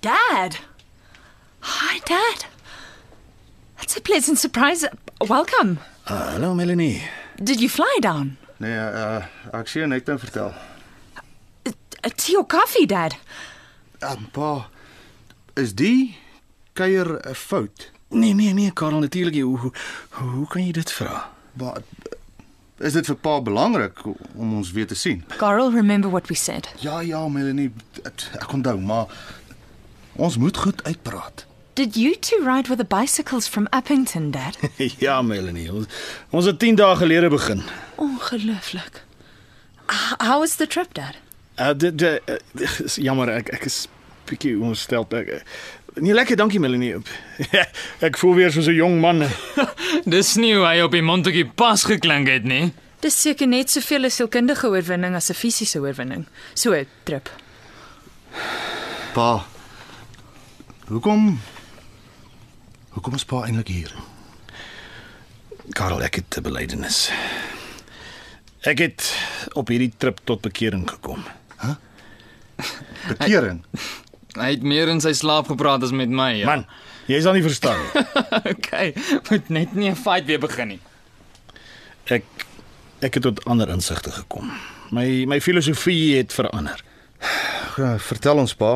Dad! Hi, Dad. That's a pleasant surprise. Welcome. Uh, hallo Melanie. Did you fly down? Nee, uh ek sien net nou vertel. Uh, tea or coffee, Dad? Um, pa, is die kuier 'n fout? Nee, nee, nee, Karel, natuurlik nie. Hoe, hoe hoe kan jy dit vra? Maar is dit vir pa belangrik om ons weer te sien? Carl, remember what we said. Ja, ja, Melanie, ek ek onthou, maar ons moet goed uitpraat. Did you two ride with the bicycles from Uppington, Dad? ja, Melanie. Ons, ons het 10 dae gelede begin. Ongelooflik. How was the trip, Dad? Uh dit uh, is jammer ek ek is bietjie ongesteld. Ek, uh, nee, lekker, dankie Melanie. ek voel weer soos 'n jong man. Dis nie hoe hy op die Montetjie pas geklink het nie. Dis seker net soveel 'n sielkundige oorwinning as 'n fisiese oorwinning. So 'n trip. Pa. Hoekom Hoekom is pa eintlik hier? Karel, ek het 'n belydenis. Ek het op hierdie trip tot bekering gekom. Bekering. Hy het meer in sy slaap gepraat as met my. Ja. Man, jy sal nie verstaan nie. okay, moet net nie 'n fight weer begin nie. Ek ek het tot ander insigte gekom. My my filosofie het verander. Ja, vertel ons pa.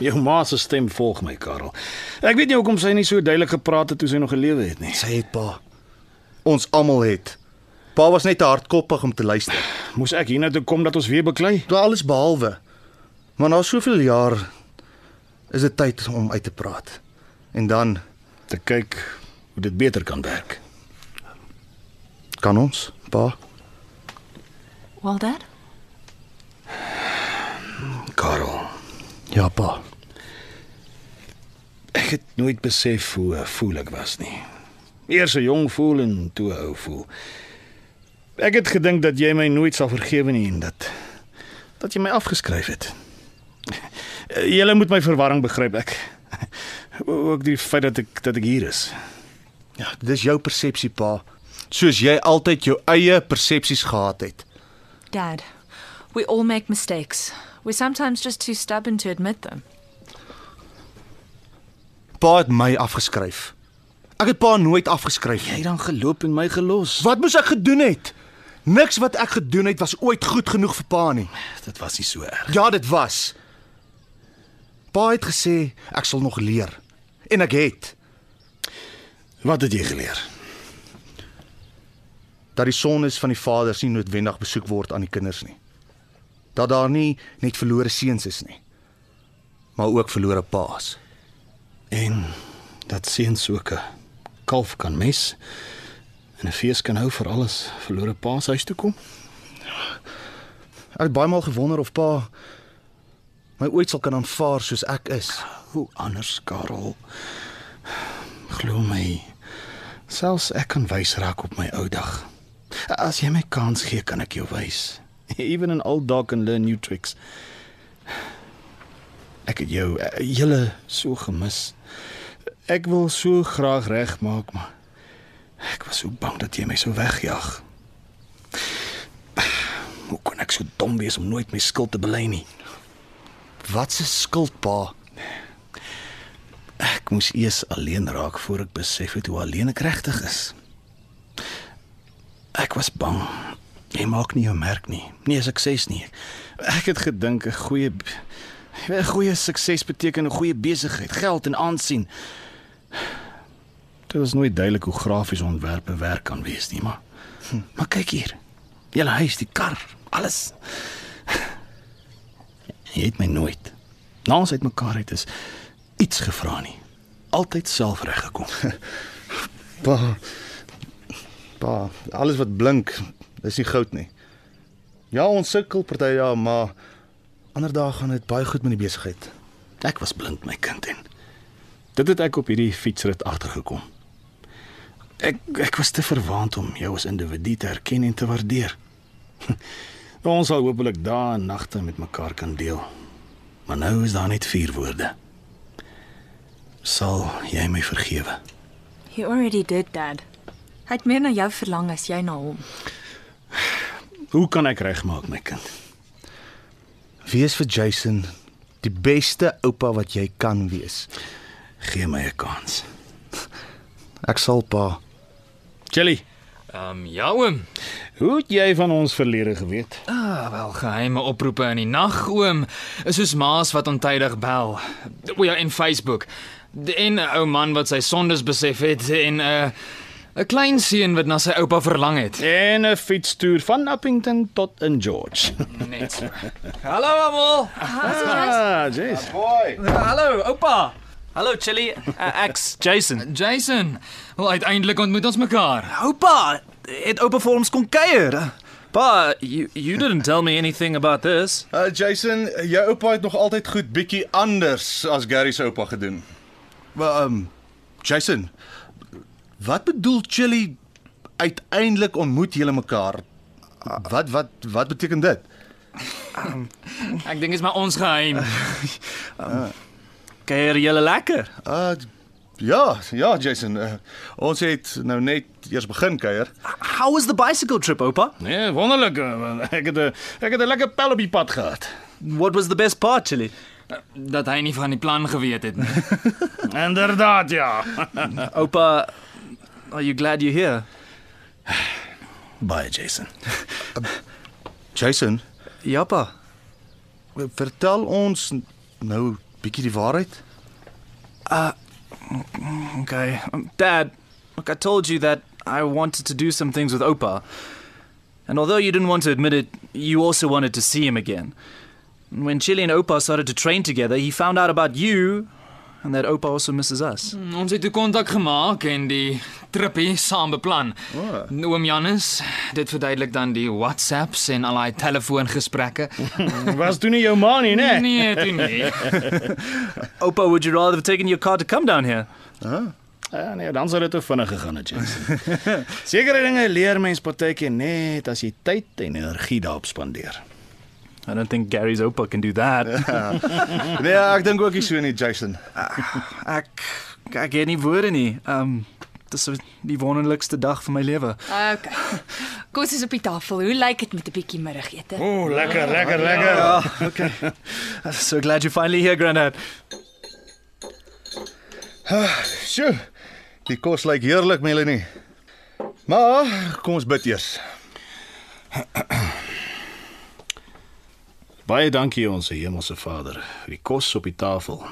Jou ma se stem volg my, Karel. Ek weet nie hoekom sy nie so duidelik gepraat het toe sy nog gelewe het nie. Sy het pa. Ons almal het. Pa was net te hardkoppig om te luister. Moes ek hiernatoe kom dat ons weer beklei? Toe alles behalwe. Maar na soveel jaar is dit tyd om uit te praat. En dan Te kyk hoe dit beter kan werk. kan ons, pa. Well, Dad? Karel, Ja, pa. ek het nooit besef hoe voel ek was nie. Eers 'n jong voel en toe 'n ou voel. Ek het gedink dat jy my nooit sal vergewe nie en dat dat jy my afgeskryf het. Julle moet my verwarring begryp ek. Ook die feit dat ek dat ek hier is. Ja, dis jou persepsie, pa. Soos jy altyd jou eie persepsies gehad het. Dad, we all make mistakes. We're sometimes just too stubborn to admit them. Pa het my afgeskryf. Ek het pa nooit afgeskryf Jy nie. dan geloop en my gelos. Wat moes ek gedoen het? Niks wat ek gedoen het was ooit goed genoeg vir pa nie. Dit was nie so erg. Ja, dit was. Pa het gesê ek sal nog leer. En ek het Wat het jy geleer? dat die sondes van die vaders nie noodwendig besoek word aan die kinders nie. Dat daar nie net verlore seuns is nie, maar ook verlore paas. En dat seuns ook 'n kalf kan mes en 'n fees kan hou vir alles verlore paas huis toe kom. Ek het baie maal gewonder of pa my ooit sal kan aanvaar soos ek is. Hoe anders, Karel? Glo my, selfs ek kan wys raak op my ou dag. As jy my kans gee, kan ek jou wys. Even an old dog can learn new tricks. Ek het jou uh, julle so gemis. Ek wil so graag regmaak, maar ek was so bang dat jy my sou wegjaag. Hoe kon ek so dom wees om nooit my skuld te bely nie? Wat se skuld pa? Ek moes eers alleen raak voor ek besef het hoe alleen ek regtig is. Ek was bang. Jy maak nie jou merk nie. Nie 'n sukses nie. Ek het gedink 'n goeie 'n goeie sukses beteken 'n goeie besigheid, geld en aansien. Dit was nooit duidelik hoe grafiese ontwerpe werk kan wees nie, maar hm, maar kyk hier. Julle huis, die kar, alles. Jy het my nooit. Na ons uitmekaar het is iets gevra nie. Altyd self reg gekom. Pa. Pa, alles wat blink, is nie goud nie. Ja, ons sukkel party ja, maar ander dae gaan dit baie goed met die besigheid. Ek was blind my kind en dit het ek op hierdie fietsrit agtergekom. Ek ek was te verwaand om jou as individu te erken en te waardeer. Ons sal hopelik dae en nagte met mekaar kan deel. Maar nou is daar net vier woorde. Sal jy my vergewe? He already did, Dad. Hy het meer na jou verlang as jy na hom. Hoe kan ek regmaak my kind? Wees vir Jason die beste oupa wat jy kan wees. Gee my 'n kans. Ek sal pa. Chili, Ehm um, ja oom. hoe het jy van ons verlede geweet? Ah, wel geheime oproepe in die nag oom. Is soos maas wat ontydig bel. O ja, en Facebook. En 'n ou man wat sy sondes besef het en 'n uh, 'n klein seun wat na sy oupa verlang het. En 'n fietstoer van Appington tot in George. Net so. Hallo almal. ah, jeez. Hallo, oupa. Hallo Chili, uh, ek's Jason. Jason, wel uiteindelik ontmoet ons mekaar. Oupa, het oupa vir ons kom kuier. Pa, you you didn't tell me anything about this. Uh Jason, jou oupa het nog altyd goed bietjie anders as Gary se oupa gedoen. Maar um Jason, wat bedoel Chili uiteindelik ontmoet julle mekaar? Wat wat wat beteken dit? Ek dink dit is maar ons geheim. Kuier julle lekker? Uh ja, ja Jason. Uh, ons het nou net eers begin kuier. How was the bicycle trip, Oupa? Nee, wonderlik. eh, Ek het 'n ek het 'n lekker pel op die pad gehad. What was the best part, Chili? Dat hy nie van die plan geweet het nie. Inderdaad, ja. Oupa, are you glad you're here? Baie Jason. Jason, Ja, pa. vertel ons nou bietjie die waarheid. Okay. Um, Dad, look, I told you that I wanted to do some things with Opa. And although you didn't want to admit it, you also wanted to see him again. When Chili and Opa started to train together, he found out about you and that Opa also misses us. Ons het toe kontak gemaak en die trippie saam beplan. O. Oom Janus, dit verduidelik dan die WhatsApps en al daai telefoongesprekke. Was toe nie jou ma nie, né? Nee, toe nie. Opa, would you rather have taken your car to come down here? Ja, nee, dan sou dit te vinnig gegaan het, Jason. Sekere dinge leer mens partykeer net as jy tyd en energie daarop spandeer. I don't think Gary's Opa can do that. Nee, ek dink ook nie so nie, Jason. ek ek het nie woorde nie. Um dis die wonderlikste dag van my lewe. Okay. Kos is op die tafel. Hoe lyk dit met 'n bietjie middagete? O, lekker, lekker, lekker. Ja, okay. so glad you're finally here, Granddad. Sjoe. Die kos lyk heerlik, Melanie. Maar kom ons bid eers. Baie dankie ons hemelse Vader vir die kos op die tafel.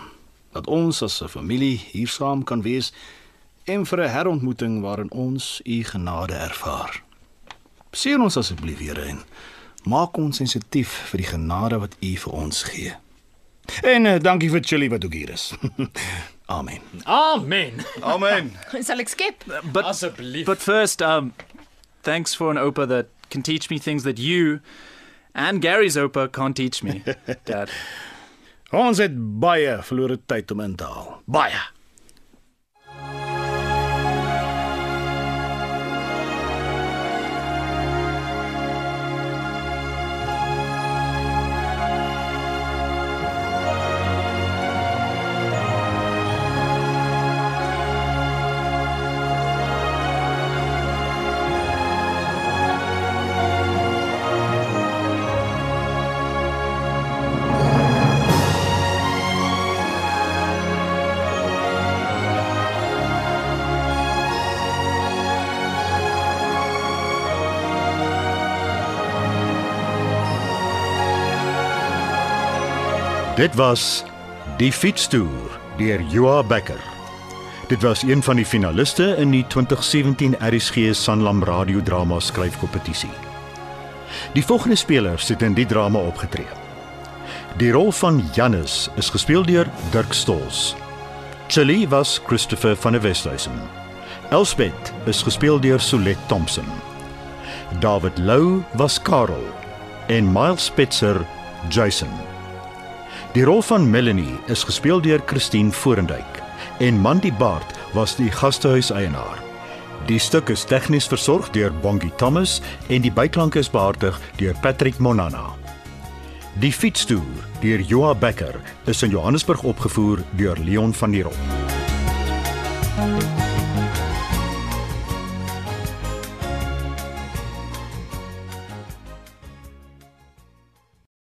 Dat ons as 'n familie hier saam kan wees en vir 'n herontmoeting waarin ons u genade ervaar. Seën ons asseblief Here en maak ons sensitief vir die genade wat u vir ons gee. En uh, dankie vir Chili wat ook hier is. Amen. Amen. Amen. Sal ek skep? But Asseblief. but first, um thanks for an Opa that can teach me things that you and Gary's Opa can't teach me, Dad. Ons het baie verlore tyd om in te haal. Baie. Dit was Die Fietstoer deur Joa Becker. Dit was een van die finaliste in die 2017 RSG Sanlam radiodrama skryfkompetisie. Die volgende spelers het in die drama opgetree. Die rol van Janus is gespeel deur Dirk Stols. Chili was Christopher van der Westhuizen. Elspeth is gespeel deur Solet Thompson. David Lou was Karel en Miles Spitzer Jason. Die rol van Melanie is gespeel deur Christine Forendyk en Mandy Bart was die gastehuiseienaar. Die stuk is tegnies versorg deur Bongie Thomas en die byklanke is behartig deur Patrick Monana. Die fietstoer deur Joa Becker is in Johannesburg opgevoer deur Leon van der Rohe.